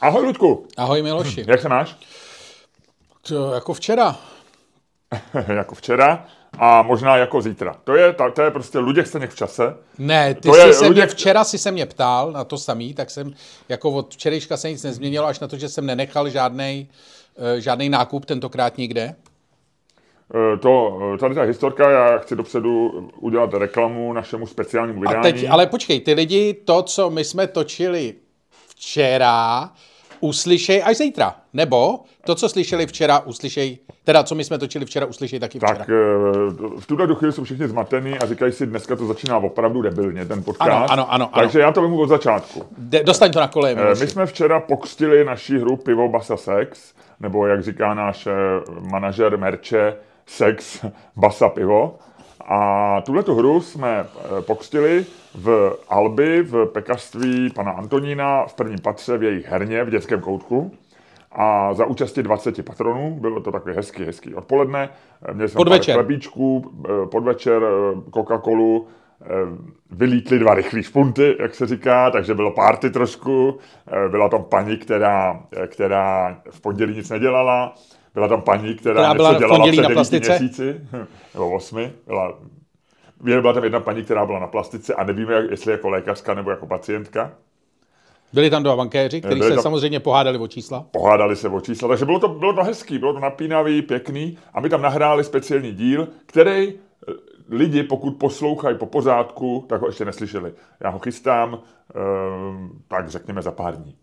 Ahoj, Ludku. Ahoj, Miloši. Jak se máš? To jako včera. jako včera a možná jako zítra. To je, to, to je prostě Luděk Staněk v čase. Ne, ty To jsi je se Luděk- mě, včera si se mě ptal na to samý, tak jsem jako od včerejška se nic nezměnilo, až na to, že jsem nenechal žádnej, eh, žádnej nákup tentokrát nikde. Eh, To, eh, tady ta historka, já chci dopředu udělat reklamu našemu speciálnímu A vydání. teď, ale počkej, ty lidi, to, co my jsme točili včera, uslyšej až zítra. Nebo to, co slyšeli včera, uslyšej, teda co my jsme točili včera, uslyšej taky včera. Tak eh, v tuhle chvíli jsou všichni zmatený a říkají si, dneska to začíná opravdu debilně, ten podcast. Ano, ano, ano, ano. Takže já to vemu od začátku. De, dostaň to na koleje, Eh. My jsme včera pokstili naši hru Pivo Basa Sex, nebo jak říká náš eh, manažer merče, Sex Basa Pivo. A tuhle hru jsme eh, pokstili v Albi, v pekařství pana Antonína, v prvním patře v jejich herně, v dětském koutku. A za účasti 20 patronů, bylo to takový hezký, hezký odpoledne. Eh, Měli jsme Podvečer. pár chlebíčků, eh, podvečer, Coca-Colu, vylítly dva rychlý špunty, jak se říká, takže bylo party trošku. Byla tam paní, která, která v pondělí nic nedělala. Byla tam paní, která, Která byla něco dělala před na plastice? měsíci, nebo osmi. Byla, byla tam jedna paní, která byla na plastice a nevíme, jak- jestli jako lékařka nebo jako pacientka. Byli tam dva bankéři, kteří se tam- samozřejmě pohádali o čísla. pohádali se o čísla, takže bylo to, bylo to hezký, bylo to napínavý, pěkný a my tam nahráli speciální díl, který eh, lidi, pokud poslouchají po pořádku, tak ho ještě neslyšeli. Já ho chystám, ehm, tak řekněme za pár dní.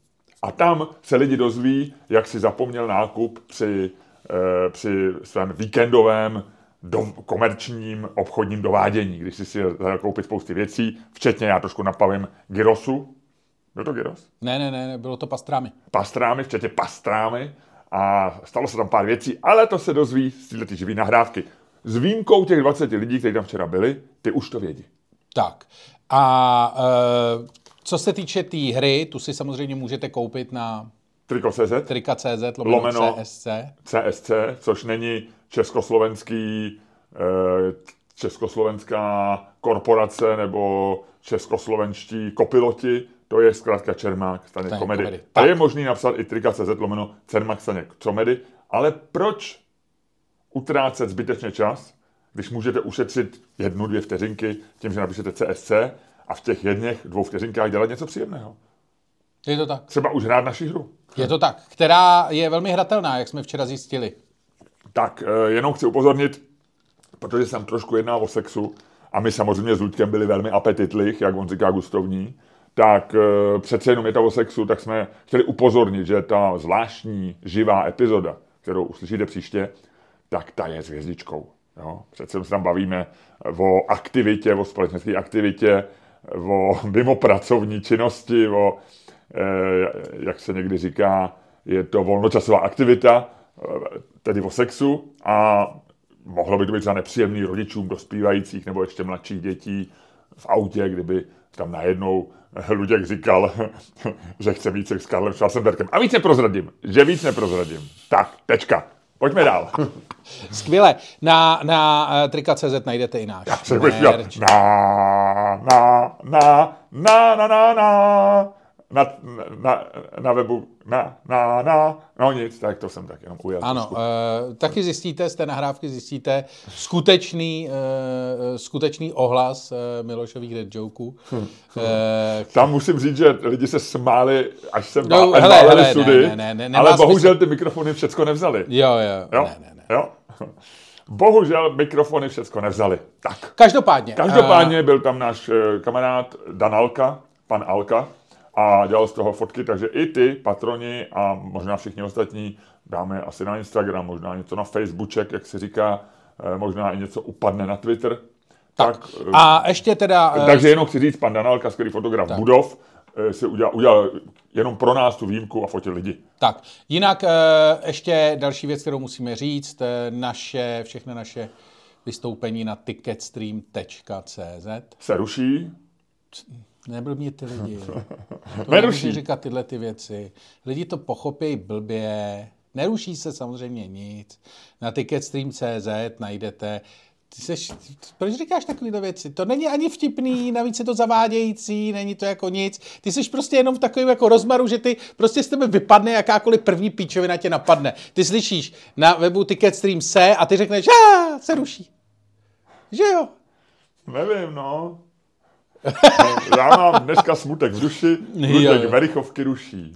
A tam se lidi dozví, jak si zapomněl nákup při, eh, při svém víkendovém dom, komerčním obchodním dovádění, když si si koupit spousty věcí, včetně, já trošku napavím, gyrosu. Byl to gyros? Ne, ne, ne, ne, bylo to pastrámy. pastrámy, včetně pastrámy a stalo se tam pár věcí, ale to se dozví z této živý nahrávky. S výjimkou těch 20 lidí, kteří tam včera byli, ty už to vědí. Tak. A e, co se týče té tý hry, tu si samozřejmě můžete koupit na Triko.cz, trika.cz lomeno Lomeno. CSC. CSC, což není československý, eh, československá korporace nebo českoslovenští kopiloti, to je zkrátka Čermák, Staněk komedy. Komedy. A je možný napsat i trika.cz lomeno Čermák Staněk komedy, ale proč utrácet zbytečně čas, když můžete ušetřit jednu, dvě vteřinky tím, že napíšete CSC a v těch jedněch dvou vteřinkách dělat něco příjemného. Je to tak. Třeba už hrát naši hru. Je to tak. Která je velmi hratelná, jak jsme včera zjistili. Tak, eh, jenom chci upozornit, protože jsem trošku jednal o sexu a my samozřejmě s Luďkem byli velmi apetitlich, jak on říká gustovní, tak eh, přece jenom je to o sexu, tak jsme chtěli upozornit, že ta zvláštní živá epizoda, kterou uslyšíte příště, tak ta je s hvězdičkou. Jo? Přece se tam bavíme o aktivitě, o společenské aktivitě, o mimo pracovní činnosti, o, eh, jak se někdy říká, je to volnočasová aktivita, eh, tedy o sexu a mohlo by to být za nepříjemný rodičům dospívajících nebo ještě mladších dětí v autě, kdyby tam najednou Luděk říkal, že chce sex s Karlem Schwarzenbergem. A víc neprozradím, že víc neprozradím. Tak, tečka. Pojďme dál. Skvěle. Na, na uh, trika.cz najdete i náš Se dělat merch. na, na, na, na, na, na, na, na, na, na webu, na, na, na, no nic, tak to jsem tak jenom ujel. Ano, uh, taky zjistíte, z té nahrávky zjistíte skutečný, uh, skutečný ohlas uh, Milošových dead joků. Hm. Uh, Tam musím říct, že lidi se smáli, až jsem No, no, hele, hele, hele, sudy, ne, ne, ne, ne, ale smysl. bohužel ty mikrofony všecko nevzali. jo, jo, Jo? ne, ne, ne. jo? Bohužel mikrofony všecko nevzali. Tak. Každopádně. Každopádně byl tam náš eh, kamarád Dan Alka, pan Alka, a dělal z toho fotky, takže i ty patroni a možná všichni ostatní dáme asi na Instagram, možná něco na Facebooček, jak se říká, eh, možná i něco upadne na Twitter. Tak. tak A ještě teda... takže jenom chci říct, pan Danálka, skvělý fotograf tak. budov, si udělal, udělal jenom pro nás tu výjimku a fotil lidi. Tak, jinak eh, ještě další věc, kterou musíme říct, eh, naše, všechny naše vystoupení na ticketstream.cz. Se ruší, Nebyl mě ty lidi. To neruší říkat tyhle ty věci. Lidi to pochopí blbě. Neruší se samozřejmě nic. Na ticketstream.cz najdete Ty seš, proč říkáš takovéhle věci? To není ani vtipný, navíc je to zavádějící, není to jako nic. Ty jsi prostě jenom v takovém jako rozmaru, že ty prostě z tebe vypadne jakákoliv první píčovina tě napadne. Ty slyšíš na webu Ticketstream se a ty řekneš, a se ruší. Že jo? Nevím, no. no. Já mám dneska smutek v duši, smutek Verichovky ruší.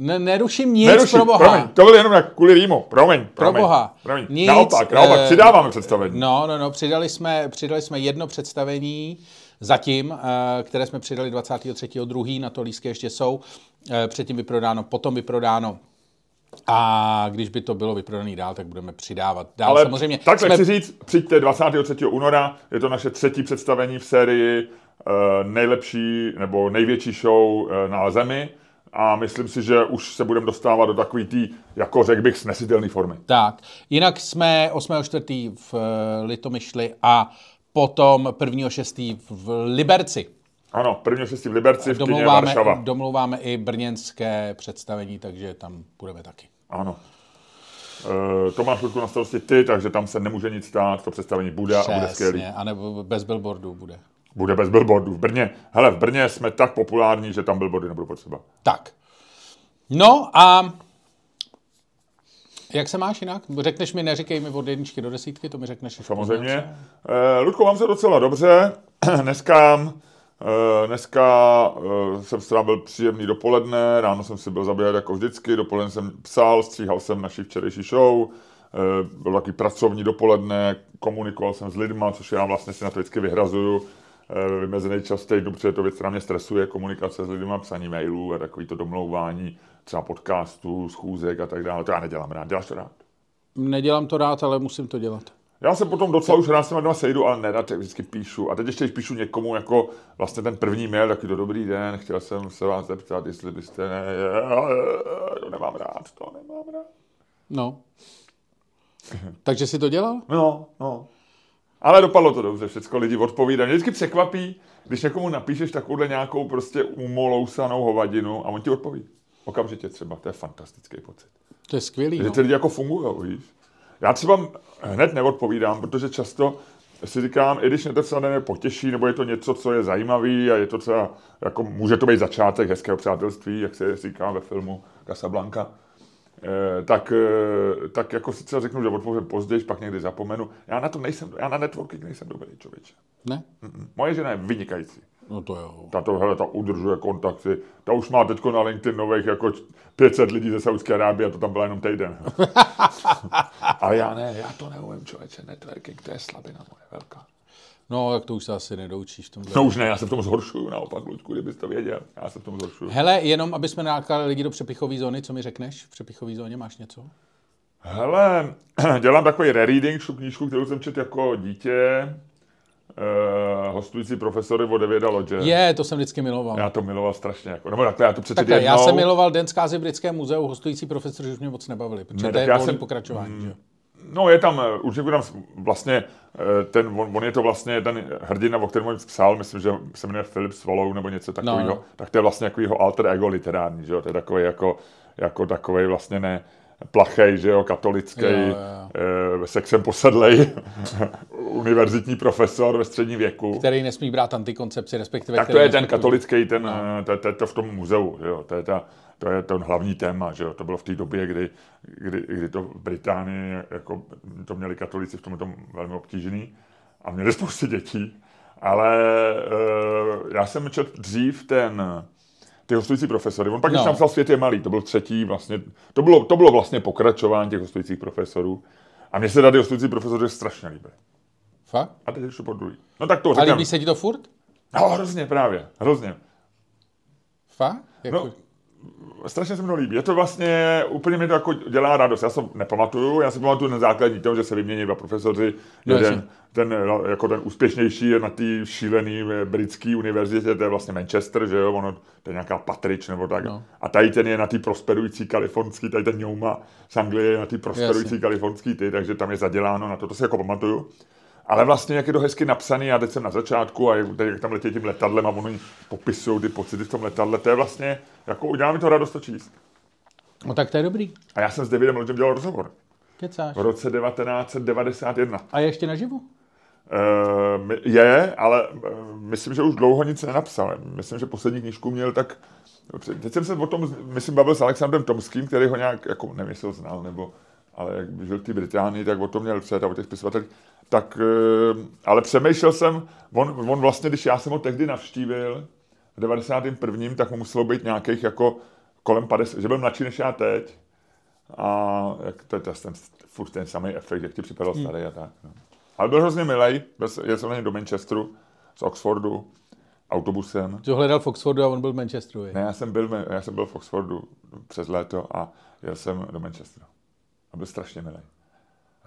Ne, neruším nic, Neruším, pro boha. Promiň, to byl jenom jak kvůli rýmu. Promiň, promiň. Pro boha. Promiň. Nic, naopak, naopak, uh, přidáváme představení. No, no, no, přidali jsme, přidali jsme jedno představení zatím, uh, které jsme přidali 23.2. na to lístky ještě jsou. Uh, předtím vyprodáno, potom vyprodáno a když by to bylo vyprodané dál, tak budeme přidávat dál. Ale samozřejmě takhle jsme... chci říct, přijďte 23. února, je to naše třetí představení v sérii nejlepší nebo největší show na zemi a myslím si, že už se budeme dostávat do takový tý, jako řekl bych, snesitelné formy. Tak, jinak jsme 8.4. v eh, Litomyšli a potom 1.6. v Liberci. Ano, 1.6. v Liberci, v domlouváme, Varšava. Domlouváme i brněnské představení, takže tam budeme taky. Ano. E, to máš na starosti ty, takže tam se nemůže nic stát, to představení bude Přesně, a bude skvělý. a nebo bez billboardů bude. Bude bez billboardů. V Brně, hele, v Brně jsme tak populární, že tam billboardy nebudou potřeba. Tak. No a jak se máš jinak? Řekneš mi, neříkej mi od jedničky do desítky, to mi řekneš. Samozřejmě. Eh, Ludko, mám se docela dobře. dneska eh, dneska eh, jsem strávil příjemný dopoledne, ráno jsem si byl zabíjet jako vždycky, dopoledne jsem psal, stříhal jsem naši včerejší show, eh, byl takový pracovní dopoledne, komunikoval jsem s lidma, což já vlastně si na to vždycky vyhrazuju vymezený čas týdnu, protože to věc, která mě stresuje, komunikace s lidmi, psaní mailů a takový to domlouvání třeba podcastů, schůzek a tak dále. To já nedělám rád. Děláš to rád? Nedělám to rád, ale musím to dělat. Já jsem potom docela už rád s těma sejdu, ale nerad vždycky píšu. A teď ještě, když píšu někomu jako vlastně ten první mail, taky to dobrý den, chtěl jsem se vás zeptat, jestli byste ne, to nemám rád, to nemám rád. No. Takže si to dělal? No, no. Ale dopadlo to dobře, všechno lidi odpovídají. Mě vždycky překvapí, když někomu napíšeš takovouhle nějakou prostě umolousanou hovadinu a on ti odpoví. Okamžitě třeba, to je fantastický pocit. To je skvělý. Že no. ty lidi jako fungují, víš. Já třeba hned neodpovídám, protože často si říkám, i když mě to třeba potěší, nebo je to něco, co je zajímavý a je to třeba, jako může to být začátek hezkého přátelství, jak se říká ve filmu Casablanca, tak, eh, tak jako si třeba řeknu, že odpovím později, pak někdy zapomenu. Já na to nejsem, já na networking nejsem dobrý člověk. Ne? Mm-mm. Moje žena je vynikající. No to jo. Ta to, hele, ta udržuje kontakty. Ta už má teď na LinkedIn nových jako 500 lidí ze Saudské Arábie a to tam byla jenom týden. Ale já ne, já to neumím, člověče. Networking, to je slabina moje velká. No, jak to už se asi nedoučíš. V tomhle. No už ne, já se v tom zhoršuju, naopak, Ludku, kdybys to věděl. Já se v tom zhoršuju. Hele, jenom aby jsme nákládali lidi do přepichové zóny, co mi řekneš? V přepichové zóně máš něco? Hele, dělám takový rereading, knížku, kterou jsem četl jako dítě, Uh, hostující profesory od Davida Lodge. Je, to jsem vždycky miloval. Já to miloval strašně. Jako, nebo takhle, já to přece takhle, jednou. já jsem miloval Den zkázy v britském muzeu, hostující profesory už mě moc nebavili, protože ne, to je já jsem, pokračování. Mm, že? No je tam, eh, určitě tam vlastně, eh, ten, on, on, je to vlastně ten hrdina, o kterém psal, myslím, že se jmenuje Philip Swallow nebo něco takového, no, no. tak to je vlastně jako jeho alter ego literární, že jo, to je takový jako, jako takový vlastně ne, plachej, že jo, katolický, jo, jo. E, sexem posedlej, univerzitní profesor ve středním věku. Který nesmí brát antikoncepci, respektive... Tak to je ten katolický, ten, no. to, to, to v tom muzeu, jo, to je ta, to je ten hlavní téma, že jo? to bylo v té době, kdy, kdy, kdy to v Británii, jako to měli katolici v tom, tom velmi obtížný a měli spoustu dětí, ale uh, já jsem četl dřív ten, ty hostující profesory. On pak, když no. tam psal Svět je malý, to byl třetí vlastně, to bylo, to bylo vlastně pokračování těch hostujících profesorů. A mně se tady hostující profesory strašně líbí. Fakt? A teď ještě po druhý. No tak to řekám. A líbí se ti to furt? No, hrozně právě, hrozně. Fakt? Jako... No, strašně se mi to líbí. Je to vlastně, úplně mi to jako dělá radost. Já se nepamatuju, já si pamatuju na základní toho, že se vymění dva profesoři. No, jeden, ten, jako ten úspěšnější je na té šílené britské univerzitě, to je vlastně Manchester, že jo, ono, to je nějaká Patrič nebo tak. No. A tady ten je na té prosperující kalifornský, tady ten Newma z Anglie je na té prosperující Jasně. kalifornský ty, takže tam je zaděláno na to, to si jako pamatuju. Ale vlastně, jak je to hezky napsaný, já teď jsem na začátku a jak tam letí tím letadlem a oni popisují ty pocity v tom letadle, to je vlastně, jako udělá mi to radost to číst. No tak to je dobrý. A já jsem s Davidem Lodgem dělal rozhovor. Kecáš. V roce 1991. A je ještě naživu? Uh, je, ale uh, myslím, že už dlouho nic nenapsal. Myslím, že poslední knížku měl tak... Teď jsem se o tom, myslím, bavil s Alexandrem Tomským, který ho nějak, jako nevím, jestli ho znal, nebo ale jak žil v té Británii, tak o tom měl před a o těch spisovatelích. Tak, uh, ale přemýšlel jsem, on, on vlastně, když já jsem ho tehdy navštívil, v 91. tak mu muselo být nějakých jako kolem 50, že byl mladší než já teď. A jak to je ten, furt ten samý efekt, jak ti připadal hmm. starý a tak. No. Ale byl hrozně milý, jezdil na do Manchesteru z Oxfordu autobusem. To hledal v Oxfordu a on byl v Manchesteru. Je? Ne, já jsem, byl, já jsem byl v Oxfordu přes léto a jel jsem do Manchesteru. A byl strašně milý.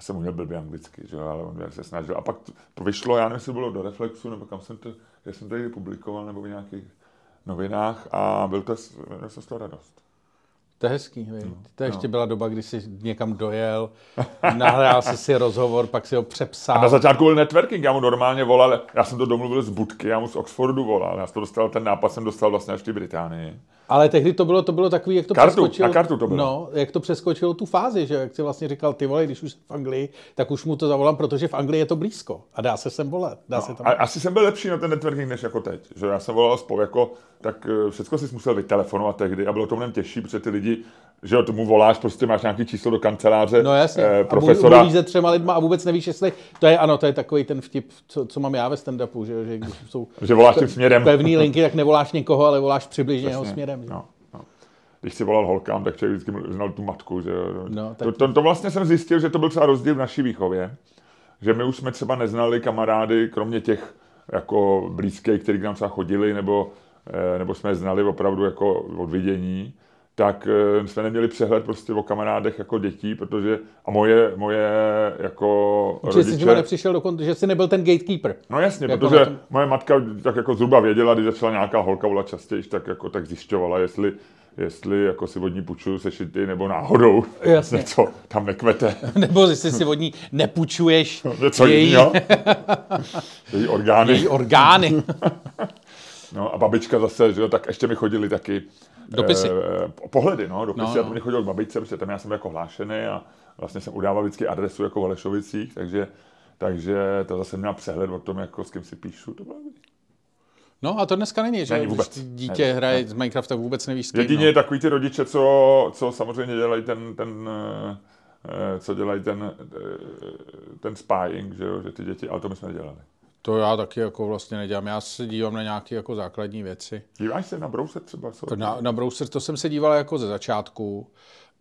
Jsem uměl blbě anglicky, že? ale on se snažil. A pak to vyšlo, já nevím, jestli bylo do Reflexu, nebo kam jsem to, já jsem tady publikoval, nebo v nějakých novinách a byl to, měl jsem z toho radost. To je hezký, no, to ještě no. byla doba, kdy jsi někam dojel, nahrál si si rozhovor, pak si ho přepsal. A na začátku byl networking, já mu normálně volal, já jsem to domluvil z Budky, já mu z Oxfordu volal, já jsem to dostal, ten nápad jsem dostal vlastně až v Británii. Ale tehdy to bylo, to bylo takový, jak to kartu, přeskočilo. Na kartu to bylo. No, jak to přeskočilo tu fázi, že jak jsi vlastně říkal, ty vole, když už v Anglii, tak už mu to zavolám, protože v Anglii je to blízko a dá se sem volat. Dá no, se tam... A, asi jsem byl lepší na ten networking než jako teď. Že já jsem volal spolu jako, tak eh, všechno si musel vytelefonovat tehdy a bylo to mnohem těžší, protože ty lidi že jo, tomu voláš, prostě máš nějaký číslo do kanceláře no, jasně. Eh, profesora. A mluvíš se třema lidma a vůbec nevíš, jestli, to je ano, to je takový ten vtip, co, co mám já ve stand-upu, že, že když jsou že voláš tím směrem. pevný linky, tak nevoláš někoho, ale voláš přibližně jeho směrem. No, no. Když si volal holkám, tak člověk vždycky znal tu matku. Že no, tak... to, to, to, vlastně jsem zjistil, že to byl třeba rozdíl v naší výchově, že my už jsme třeba neznali kamarády, kromě těch jako blízkých, kteří k nám třeba chodili, nebo, eh, nebo jsme je znali opravdu jako od vidění tak eh, jsme neměli přehled prostě o kamarádech jako dětí, protože a moje, moje jako že rodiče... Jsi nepřišel dokonce, že jsi nebyl ten gatekeeper. No jasně, jako protože tom... moje matka tak jako zhruba věděla, když začala nějaká holka volat častěji, tak jako tak zjišťovala, jestli jestli jako si vodní půjčuju sešity, nebo náhodou Jasně. něco tam nekvete. nebo jestli si vodní nepůjčuješ no, něco její... její orgány. Její orgány. no a babička zase, že tak ještě mi chodili taky Dopisy. Eh, pohledy, no, dopisy. No, no. Já to mě chodil k babičce, protože tam já jsem jako hlášený a vlastně jsem udával vždycky adresu jako v Alešovicích, takže, takže to zase měl přehled o tom, jako s kým si píšu. To bylo No a to dneska není, že není vůbec. Když dítě není, hraje ne. z Minecrafta vůbec nevíš s kým, Jedině no. takový ty rodiče, co, co samozřejmě dělají ten, ten eh, co dělají ten, eh, ten spying, že, jo, že ty děti, ale to my jsme nedělali. To já taky jako vlastně nedělám. Já se dívám na nějaké jako základní věci. Díváš se na browser třeba? Co? Na, na browser to jsem se díval jako ze začátku.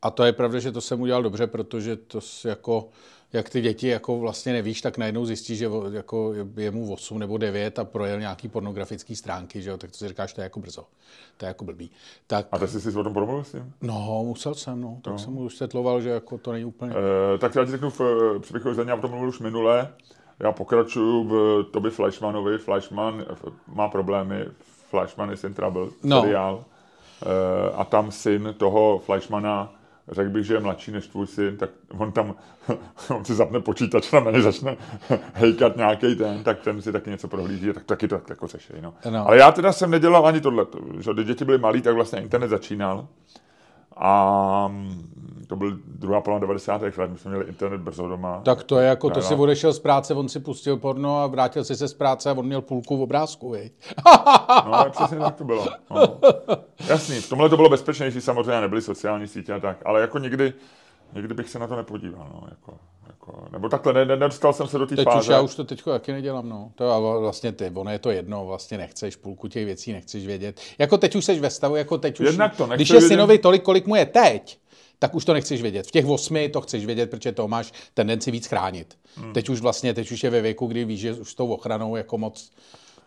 A to je pravda, že to jsem udělal dobře, protože to jako, jak ty děti jako vlastně nevíš, tak najednou zjistíš, že jako je mu 8 nebo 9 a projel nějaký pornografický stránky, že jo, tak to si říkáš, to je jako brzo. To je jako blbý. Tak, a ty jsi si o tom promluvil s ním? No, musel jsem, no. Tak no. jsem mu vysvětloval, že jako to není úplně... E, tak já ti řeknu, v příběhu za o tom mluvil už minule. Já pokračuju v Toby Fleischmanovi. Fleischman má problémy. Fleischman is in trouble. No. Seriál. E, a tam syn toho Fleischmana řekl bych, že je mladší než tvůj syn, tak on tam, on si zapne počítač a na mě začne hejkat nějaký ten, tak ten si taky něco prohlíží, tak taky to tak jako řeší. No. No. Ale já teda jsem nedělal ani tohle, že když děti byly malí, tak vlastně internet začínal. A mm, to byl druhá polovina 90. let, my jsme měli internet brzo doma. Tak to je jako, to si odešel z práce, on si pustil porno a vrátil si se z práce a on měl půlku v obrázku, vej. no, přesně tak to bylo. No. Jasný, v tomhle to bylo bezpečnější, samozřejmě nebyly sociální sítě a tak, ale jako někdy, někdy bych se na to nepodíval, no, jako. Jako, nebo takhle, ne, nedostal jsem se do té teď fáze. Už já už to teď taky nedělám, no. To a vlastně ty, ono je to jedno, vlastně nechceš, půlku těch věcí nechceš vědět. Jako teď už jsi ve stavu, jako teď už, Jednak to když je vědět... synovi tolik, kolik mu je teď, tak už to nechceš vědět. V těch osmi to chceš vědět, protože to máš tendenci víc chránit. Hmm. Teď už vlastně, teď už je ve věku, kdy víš, že už s tou ochranou jako moc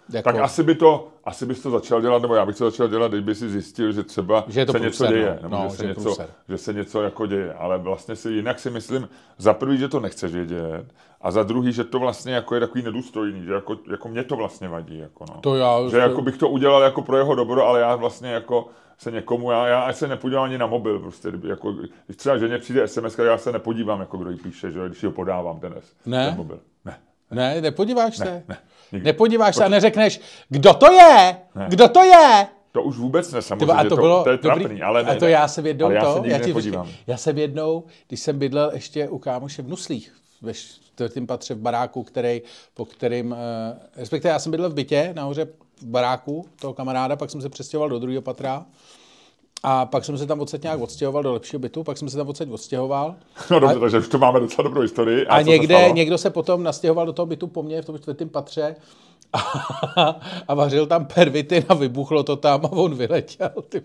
jako... Tak asi, by to, asi bys to začal dělat, nebo já bych to začal dělat, kdyby si zjistil, že třeba že je to se průser, něco děje, no. nebo no, že, se něco, že se něco jako děje. Ale vlastně si jinak si myslím, za prvý, že to nechceš vědět, a za druhý, že to vlastně jako je takový nedůstojný, že jako, jako mě to vlastně vadí. Jako no. to já, že to... jako bych to udělal jako pro jeho dobro, ale já vlastně jako se někomu, já, já se nepodívám ani na mobil, prostě, jako, když třeba ženě přijde SMS, já se nepodívám, jako kdo jí píše, že když ho podávám ten, ne? ten mobil. Ne. Ne, nepodíváš ne, se? Ne, nikdy. Nepodíváš se a neřekneš, kdo to je? Ne. Kdo to je? To už vůbec ne, samozřejmě, a to, bylo to, to je trapný, dobrý, ale ne, A to já jsem jednou ale to, já, já, ti, já jsem jednou, když jsem bydlel ještě u kámoše v Nuslích, ve čtvrtém patře v baráku, který, po kterým, eh, respektive já jsem bydlel v bytě nahoře v baráku toho kamaráda, pak jsem se přestěhoval do druhého patra. A pak jsem se tam odsaď nějak odstěhoval do lepšího bytu, pak jsem se tam odsaď odstěhoval. No dobře, a, takže už to máme docela dobrou historii. A, a někde, někdo se potom nastěhoval do toho bytu po mně v tom čtvrtém patře a, a vařil tam pervity a vybuchlo to tam a on vyletěl, ty.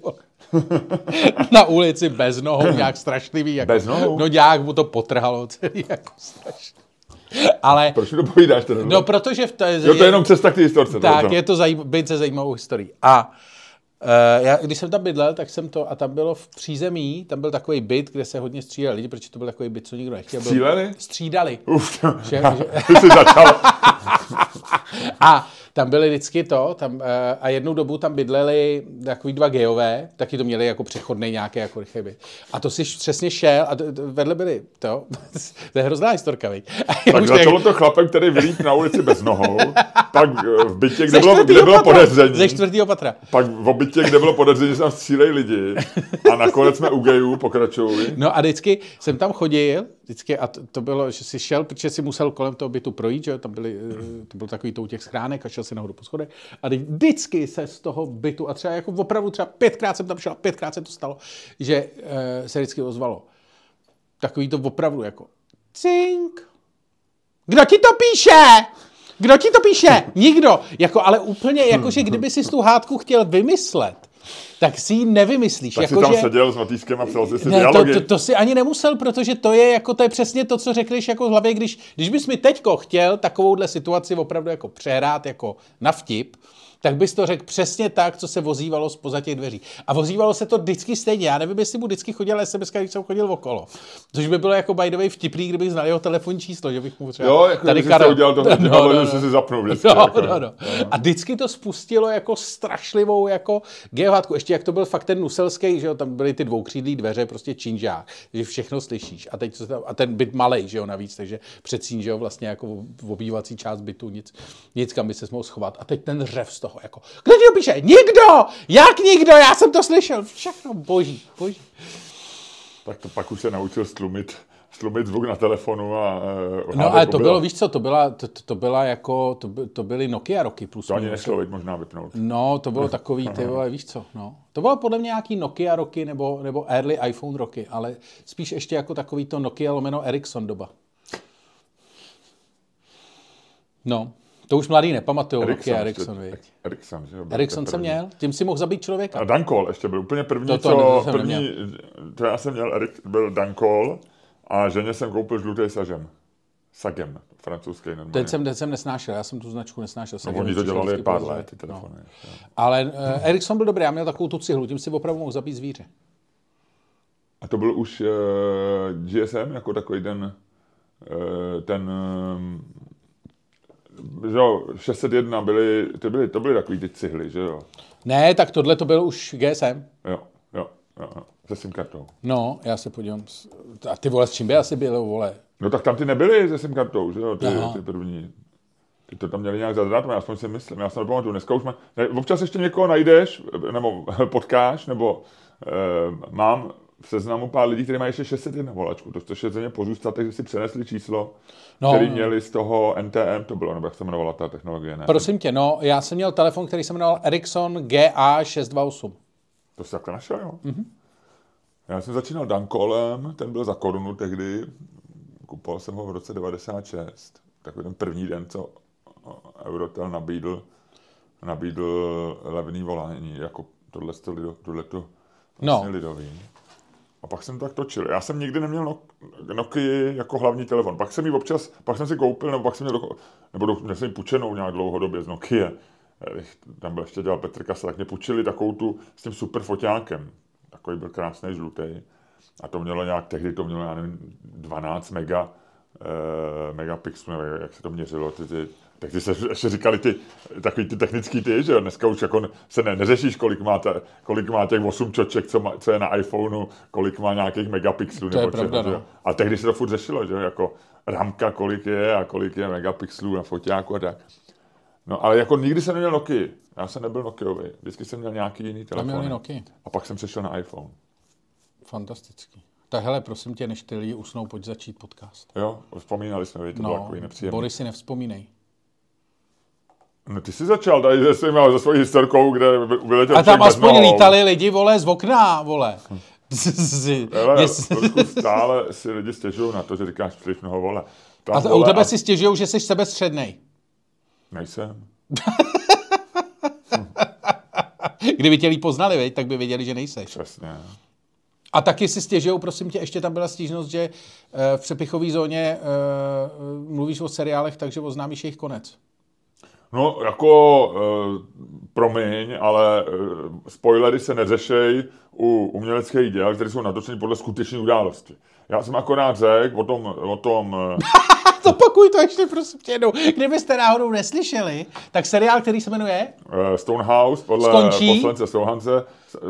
Na ulici bez nohou, nějak strašlivý. Jako, bez nohou? No nějak mu to potrhalo celý, jako strašný. Ale, Proč mi to povídáš? No, protože v je, jo, to je jenom cesta k té historce. Tak, to je to zajím, zajímavou historií. A já, když jsem tam bydlel, tak jsem to, a tam bylo v přízemí, tam byl takový byt, kde se hodně střídali lidi, protože to byl takový byt, co nikdo nechtěl. Stříleli? Střídali. Uf, to, že, že... ty jsi začal. a tam byly vždycky to, tam, uh, a jednu dobu tam bydleli takový dva gejové, taky to měli jako přechodný nějaké jako byt. A to si přesně šel, a vedle byli, to, to je hrozná historka, viď? Tak začalo jak... to chlapem, který vylít na ulici bez nohou, pak v bytě, kde bylo, kde bylo podezření. Ze čtvrtého patra. Pak v bytě, kde bylo podezření, že tam střílejí lidi. A nakonec jsme u gejů pokračovali. No a vždycky jsem tam chodil, vždycky, a to, to bylo, že si šel, protože si musel kolem toho bytu projít, že tam byly, eh, to byl takový to u těch schránek a šel si nahoru po schodech. A vždycky se z toho bytu, a třeba jako opravdu třeba pětkrát jsem tam šel, pětkrát se to stalo, že uh, se vždycky ozvalo. Takový to opravdu jako cink. Kdo ti to píše? Kdo ti to píše? Nikdo. Jako, ale úplně, jako, že kdyby si tu hádku chtěl vymyslet, tak si ji nevymyslíš. Tak jako, jsi tam že... seděl s Matýskem a psal si ne, dialogy. To, to, to, si ani nemusel, protože to je jako to je přesně to, co řekneš jako v hlavě, když, když bys mi teďko chtěl takovouhle situaci opravdu jako přehrát jako na vtip, tak bys to řekl přesně tak, co se vozívalo z těch dveří. A vozívalo se to vždycky stejně. Já nevím, jestli mu vždycky chodil SMS, když jsem chodil okolo. Což by bylo jako by the way vtipný, kdybych znal jeho telefonní číslo, že bych mu třeba... Jo, jako tady Karel... udělal to, no, no, no, že si zapnul vždycky. No, jako, no, no. A vždycky to spustilo jako strašlivou jako geohádku. Ještě jak to byl fakt ten nuselský, že jo, tam byly ty dvoukřídlý dveře, prostě činžák, že všechno slyšíš. A, teď, a ten byt malej, že jo, navíc, takže předsín, že jo, vlastně jako obývací část bytu, nic, nic kam by se mohl schovat. A teď ten řev z toho, jako, kdo ti to píše? Nikdo! Jak nikdo? Já jsem to slyšel. Všechno boží, boží. Tak to pak už se naučil stlumit, stlumit zvuk na telefonu a... Uh, no ale to bylo, víš co, to byla, to, to byla jako, to, by, to byly Nokia roky plus. To ani nešlo, možná vypnout. No, to bylo takový, ty vole, víš co, no. To bylo podle mě nějaký Nokia roky nebo, nebo early iPhone roky, ale spíš ještě jako takový to Nokia lomeno Ericsson doba. No. To už mladý nepamatují, Ericsson, Ericsson, Ericsson, že jo? Ericsson jsem měl, tím si mohl zabít člověka. A Dankol ještě byl úplně první, to, to, co, to první, neměl. to já jsem měl, Erik, byl Dankol a ženě jsem koupil žlutý sažem. Sagem, francouzský normálně. Ten jsem, ten jsem nesnášel, já jsem tu značku nesnášel. No, oni to dělali pár let, ty telefony. No. Ale uh, Ericsson byl dobrý, já měl takovou tu cihlu, tím si opravdu mohl zabít zvíře. A to byl už uh, GSM, jako takový ten, uh, ten že jo, 601 byly, to byly, to byly takový ty cihly, že jo? Ne, tak tohle to byl už GSM. Jo, jo, jo, se SIM kartou. No, já se podívám. A ty vole, s čím by asi bylo, vole? No tak tam ty nebyly se SIM kartou, že jo, ty, ty první. Ty to tam měli nějak zadat, aspoň si myslím, já jsem nepamatuju, dneska už má, ne, občas ještě někoho najdeš, nebo potkáš, nebo e, mám v seznamu pár lidí, kteří mají ještě 601 volačku, to je země pozůstatek, že si přenesli číslo, no, který měli z toho NTM, to bylo, nebo jak se jmenovala ta technologie, ne? Prosím tě, no, já jsem měl telefon, který se jmenoval Ericsson GA628. To jsi takhle našel, jo? Mm-hmm. Já jsem začínal Dankolem, ten byl za korunu tehdy, kupoval jsem ho v roce 96, takový ten první den, co Eurotel nabídl, nabídl levný volání, jako tohle, tohle, tohle to vlastně no. lidový. A pak jsem tak točil. Já jsem nikdy neměl Nokia jako hlavní telefon. Pak jsem ji občas, pak jsem si koupil, nebo pak jsem měl, nebo do, měl jsem ji půjčenou nějak dlouhodobě z Nokia. Tam byl ještě dělal Petr Kasa, tak mě půjčili takovou tu s tím super foťákem. Takový byl krásný žlutý. A to mělo nějak, tehdy to mělo, já nevím, 12 mega, eh, megapixelů, jak se to měřilo, ty, ty tak ty se ještě říkali ty, takový ty technický ty, že jo, dneska už jako se ne, neřešíš, kolik má, ta, kolik má těch 8 čoček, co, má, co je na iPhoneu, kolik má nějakých megapixelů. To nebo je pravda, no. A tehdy se to furt řešilo, že jo, jako ramka, kolik je a kolik je megapixelů na foťáku a tak. No ale jako nikdy jsem neměl Nokia. Já jsem nebyl Nokiový. Vždycky jsem měl nějaký jiný telefon. Nokia. A pak jsem přešel na iPhone. Fantastický. Tak hele, prosím tě, než ty lidi usnou, pojď začít podcast. Jo, vzpomínali jsme, že to bylo No, takový nepříjemný. Boris si nevzpomínej. No ty jsi začal tady se, svým, se svojí historkou, kde vyletěl A tam aspoň lítali lidi, vole, z okna, vole. Trošku stále si lidi stěžují na to, že říkáš příliš mnoho vole. Tam A to, u vole tebe a- si stěžují, že jsi sebestřednej. Nejsem. Kdyby tě líp poznali, veď, tak by věděli, že nejseš. Přesně. A taky si stěžují, prosím tě, ještě tam byla stížnost, že eh, v přepichové zóně eh, mluvíš o seriálech, takže oznámíš jejich konec. No, jako, uh, promiň, ale uh, spoilery se neřešej u uměleckých děl, které jsou natočeny podle skutečné události. Já jsem akorát řekl o tom, o tom uh, Zopakuj to ještě, prosím tě jednou. Kdybyste náhodou neslyšeli, tak seriál, který se jmenuje uh, Stonehouse podle Skončí? poslance Stonehanse,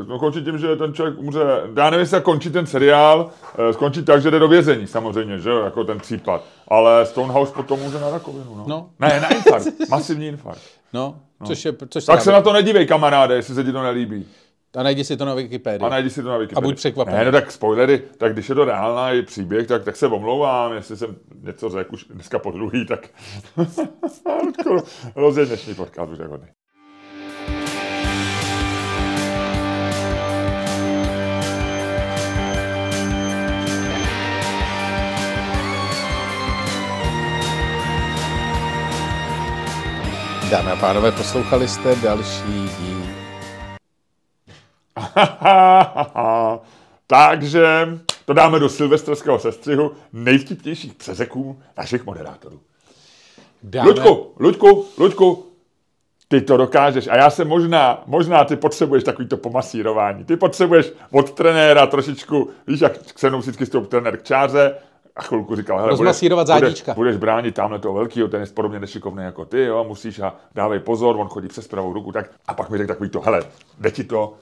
no, končí tím, že ten člověk umře, já nevím, jestli končí ten seriál, uh, skončí tak, že jde do vězení samozřejmě, že jo, jako ten případ. Ale Stonehouse potom umře na rakovinu, no. No. Ne, na infarkt, masivní infarkt. No, což je, což Tak se na to nedívej, kamaráde, jestli se ti to nelíbí. A najdi si to na Wikipedii. A najdi si to na Wikipedii. A buď překvapený. Ne, no tak spoilery, tak když je to reálný příběh, tak, tak se omlouvám, jestli jsem něco řekl už dneska po druhý, tak rozjeď dnešní podcast, už hodný. Dámy a pánové, poslouchali jste další díl. Takže to dáme do silvestrského sestřihu nejvtipnějších přezeků našich moderátorů. Dáme... Luďku, Luďku, Luďku, ty to dokážeš. A já se možná, možná ty potřebuješ takovýto pomasírování. Ty potřebuješ od trenéra trošičku, víš, jak se mnou vždycky stoupil trenér k čáře, a chvilku říkal, hele, budeš, budeš, budeš bránit tamhle toho velkého, ten je podobně nešikovný jako ty, jo, musíš a dávej pozor, on chodí přes pravou ruku, tak a pak mi řekl takový to, hele, jde ti to,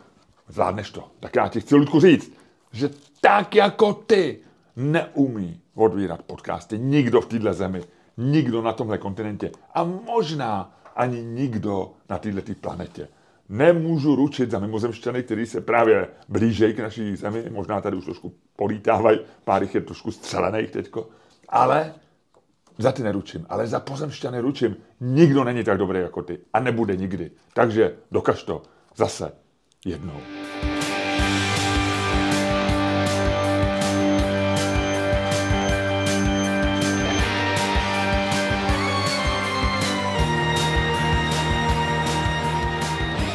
zvládneš to. Tak já ti chci, Ludku, říct, že tak jako ty neumí odvírat podcasty nikdo v téhle zemi, nikdo na tomhle kontinentě a možná ani nikdo na této planetě. Nemůžu ručit za mimozemšťany, kteří se právě blížejí k naší zemi, možná tady už trošku polítávají, pár jich je trošku střelených teďko, ale za ty neručím, ale za pozemšťany ručím. Nikdo není tak dobrý jako ty a nebude nikdy. Takže dokaž to zase jednou.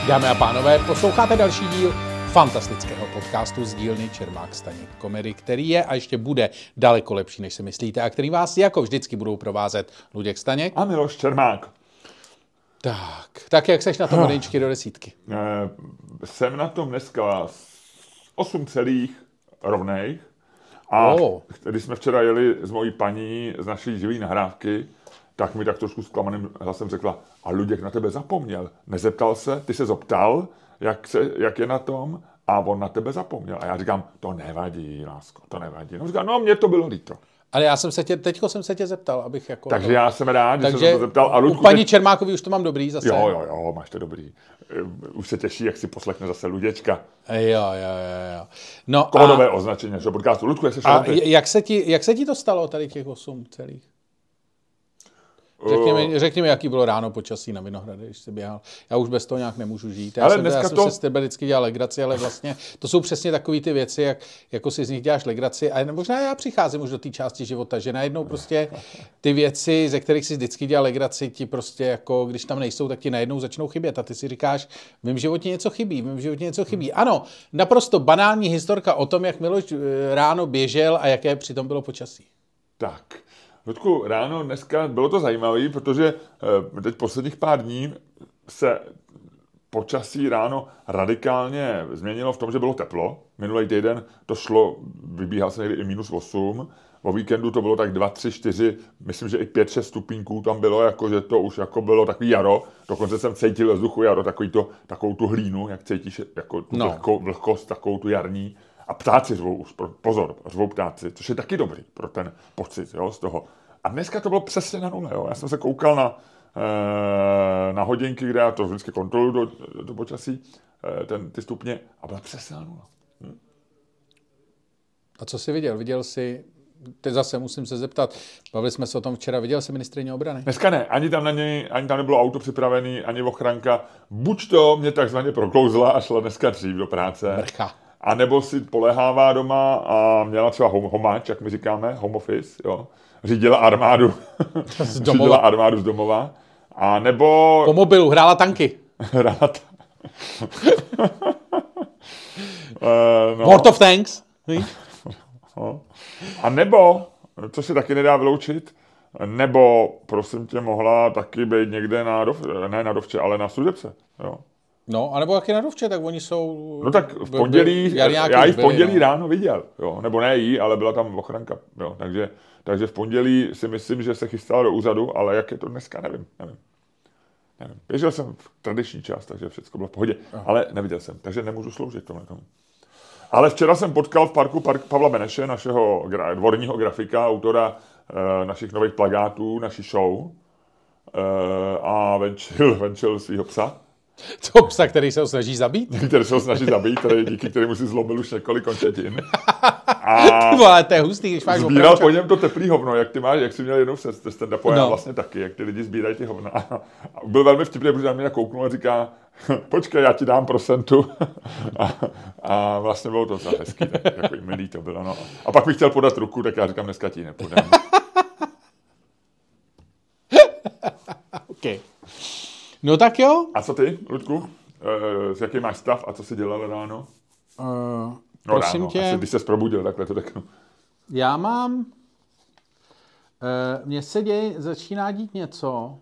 Dámy a pánové, posloucháte další díl fantastického podcastu z dílny Čermák Staněk Komedy, který je a ještě bude daleko lepší, než si myslíte a který vás jako vždycky budou provázet Luděk Staněk. A Miloš Čermák. Tak, tak jak seš na tom od jedničky do desítky? Eh, Jsem na tom dneska s 8 celých rovnej. A Oh. když jsme včera jeli s mojí paní z naší živý nahrávky, tak mi tak trošku zklamaným hlasem řekla, a Luděk na tebe zapomněl. Nezeptal se, ty se zoptal, jak, se, jak je na tom, a on na tebe zapomněl. A já říkám, to nevadí, lásko, to nevadí. No říká, no mně to bylo líto. Ale já jsem se tě, teďko jsem se tě zeptal, abych jako... Takže já jsem rád, že jsem Takže se to zeptal. A u Ludku, paní teď- Čermákový už to mám dobrý zase. Jo, jo, jo, máš to dobrý. Eh, Už se těší, jak si poslechne zase Luděčka. Jo, jo, jo, jo. No Kódové a, označení našeho podcastu. Ludku, jak se a jak, se ti, jak se ti to stalo, tady těch osm celých? Řekni mi, jaký bylo ráno počasí na Vinohrady, když jsi běhal. Já už bez toho nějak nemůžu žít. Já Ale jsem, dneska já jsem to- se s tebe vždycky dělal legraci, ale vlastně to jsou přesně takové ty věci, jak, jako si z nich děláš legraci. A možná já přicházím už do té části života, že najednou prostě ty věci, ze kterých si vždycky dělal legraci, ti prostě jako, když tam nejsou, tak ti najednou začnou chybět. A ty si říkáš, v mém životě něco chybí, v mém životě něco chybí. Ano, naprosto banální historka o tom, jak Miloš eh, ráno běžel a jaké přitom bylo počasí. Tak. Ludku, ráno dneska bylo to zajímavé, protože eh, teď posledních pár dní se počasí ráno radikálně změnilo v tom, že bylo teplo. Minulý týden to šlo, vybíhal se někdy i minus 8. O víkendu to bylo tak 2, 3, 4, myslím, že i 5, 6 stupínků tam bylo, jako že to už jako bylo takový jaro. Dokonce jsem cítil ve vzduchu jaro, takový to, takovou tu hlínu, jak cítíš, jako tu No. no. vlhko, vlhkost, takovou tu jarní. A ptáci řvou pozor, řvou ptáci, což je taky dobrý pro ten pocit jo, z toho. A dneska to bylo přesně na nule. Jo. Já jsem se koukal na, eh, na hodinky, kde já to vždycky kontroluji do, do počasí, eh, ten, ty stupně, a byla přesně na nula. A co jsi viděl? Viděl jsi, teď zase musím se zeptat, bavili jsme se o tom včera, viděl jsi ministrině obrany? Dneska ne, ani tam na něj, ani tam nebylo auto připravený, ani ochranka. Buď to mě takzvaně proklouzla a šla dneska dřív do práce. Mrcha. A nebo si polehává doma a měla třeba home, homáč, jak my říkáme, home office, jo. Řídila armádu. Z Řídila armádu z domova. A nebo... Po mobilu, hrála tanky. Rád. Eh, no. World of Tanks. No. A nebo, co se taky nedá vyloučit, nebo, prosím tě, mohla taky být někde na, dov, ne na dovče, ale na služebce. Jo. No, anebo jak je na dovče, tak oni jsou... No tak v pondělí, já, ji v byli, pondělí no. ráno viděl, jo. nebo ne jí, ale byla tam ochranka. Jo. Takže, takže v pondělí si myslím, že se chystala do úřadu, ale jak je to dneska, nevím. nevím. nevím. Běžel jsem v tradiční čas, takže všechno bylo v pohodě, ale neviděl jsem, takže nemůžu sloužit tomu. tomu. Ale včera jsem potkal v parku park Pavla Beneše, našeho gra- dvorního grafika, autora e, našich nových plagátů, naší show. E, a venčil, venčil svého psa, To psa, který se ho snaží zabít? který se ho snaží zabít, který, díky kterému si zlomil už několik končetin. A Ty vole, to je hustý, když máš sbíral po něm to teplý hovno, jak ty máš, jak jsi měl jednou se stand up, No. vlastně taky, jak ty lidi sbírají ty hovna. A byl velmi vtipný, protože na mě kouknul a říká, počkej, já ti dám procentu. A, a vlastně bylo to docela hezký, tak, takový milý to bylo. No. A pak mi chtěl podat ruku, tak já říkám, dneska ti nepodám. Okay. No tak jo. A co ty, Ludku? E, s jaký máš stav a co jsi dělal ráno? Uh, No prosím ráno, tě, asi když se probudil, takhle to řeknu. já mám... Uh, mně se děje, začíná dít něco,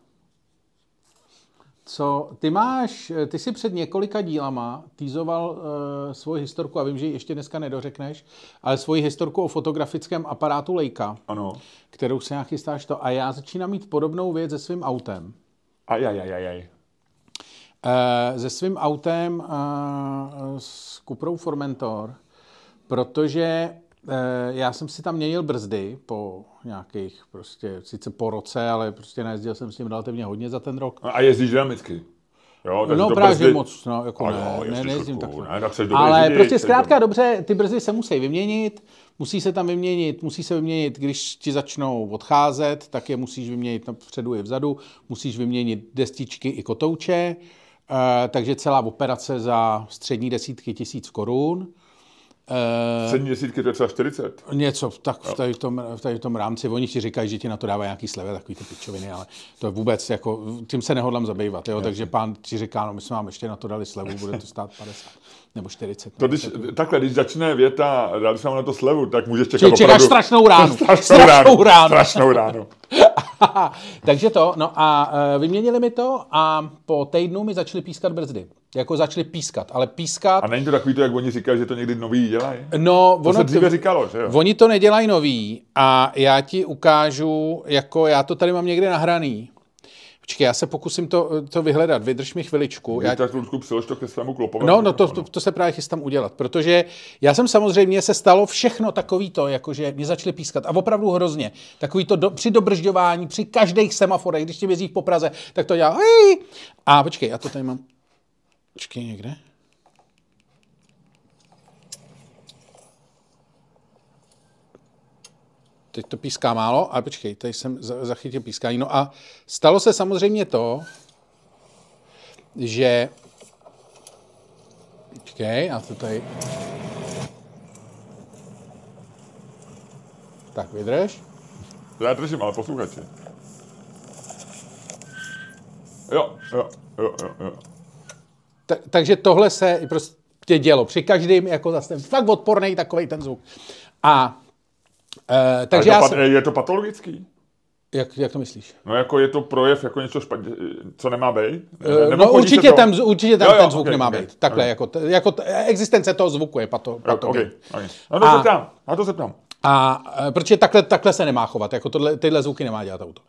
co ty máš, ty si před několika dílama týzoval uh, svoji historku, a vím, že ji ještě dneska nedořekneš, ale svoji historku o fotografickém aparátu Leica, Ano. kterou se nějak chystáš to. A já začínám mít podobnou věc se svým autem. Ajajajajaj. Eh, se svým autem eh, s Cuprou Formentor, protože eh, já jsem si tam měnil brzdy po nějakých, prostě, sice po roce, ale prostě najezdil jsem s tím relativně hodně za ten rok. A jezdíš dynamicky. Jo, No to právě brzdy- moc, no, jako ne, jo, ne, nejezdím takhle. ne, tak Ale prostě zkrátka dobře, ty brzdy se musí vyměnit, musí se tam vyměnit, musí se vyměnit, když ti začnou odcházet, tak je musíš vyměnit vpředu i vzadu, musíš vyměnit destičky i kotouče, eh, takže celá operace za střední desítky tisíc korun. Eh, Sedmi desítky, to je třeba 40. Něco v, tak, v, tady v, tom, v tady v tom rámci. Oni ti říkají, že ti na to dávají nějaký slevy, takový ty pičoviny, ale to je vůbec, jako, tím se nehodlám zabývat. Jo? Takže pán ti říká, no my jsme vám ještě na to dali slevu, bude to stát 50 nebo 40. To když, takhle, když začne věta, dali jsme na to slevu, tak můžeš čekat Čili čekáš opravdu... strašnou ránu. strašnou, Strašnou ránu. Strašnou ránu. Takže to, no a e, vyměnili mi to a po týdnu mi začaly pískat brzdy. Jako začaly pískat, ale pískat... A není to takový to, jak oni říkají, že to někdy nový dělají? No, To ono se dříve říkalo, že jo? Oni to nedělají nový a já ti ukážu, jako já to tady mám někde nahraný. Počkej, já se pokusím to, to vyhledat, vydrž mi chviličku. Já, Já... Tak Ludku, přilož to ke svému klopovému no, no to, to, to, se právě chystám udělat, protože já jsem samozřejmě se stalo všechno takový to, jakože mě začaly pískat a opravdu hrozně. Takový to do, při dobržďování, při každých semaforech, když ti jezdíš po Praze, tak to dělá! A počkej, já to tady mám. Počkej někde. Teď to píská málo, ale počkej, tady jsem za- zachytil pískání. No a stalo se samozřejmě to, že... Počkej, já to tady... Tak, vydrž. Já držím, ale posluchači. Jo, jo, jo, jo, jo. Ta, takže tohle se prostě dělo. Při každém, jako zase fakt odporný takový ten zvuk. A e, takže já to, jsem, pat- je to patologický? jak, jak to myslíš? No jako je to projev jako něco špatně, co nemá být? E, no chodí se určitě to- tam, určitě tam Jo, jo, ten zvuk ok, nemá ok, být. Takhle, ok. jako, t- jako t- existence toho zvuku je pato, pato okay, okay. No to A- se ptám, na to se ptám. A e, protože takhle, takhle se nemá chovat, jako tohle, tyhle zvuky nemá dělat auto.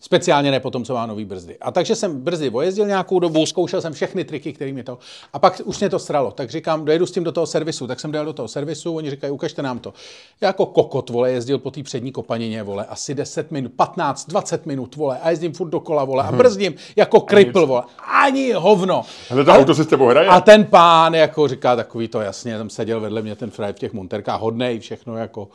Speciálně ne potom, co má nový brzdy. A takže jsem brzdy vojezdil nějakou dobu, zkoušel jsem všechny triky, které mi to. A pak už mě to stralo. Tak říkám, dojedu s tím do toho servisu. Tak jsem dojel do toho servisu, oni říkají, ukažte nám to. Já jako kokot, vole, jezdil po té přední kopanině, vole, asi 10 minut, 15, 20 minut, vole, a jezdím furt dokola, vole, a brzdím jako kripl, vole. Ani hovno. Ale to auto s tebou hraje? A ten pán jako říká takový to jasně, tam seděl vedle mě ten fraj v těch monterkách, hodnej, všechno jako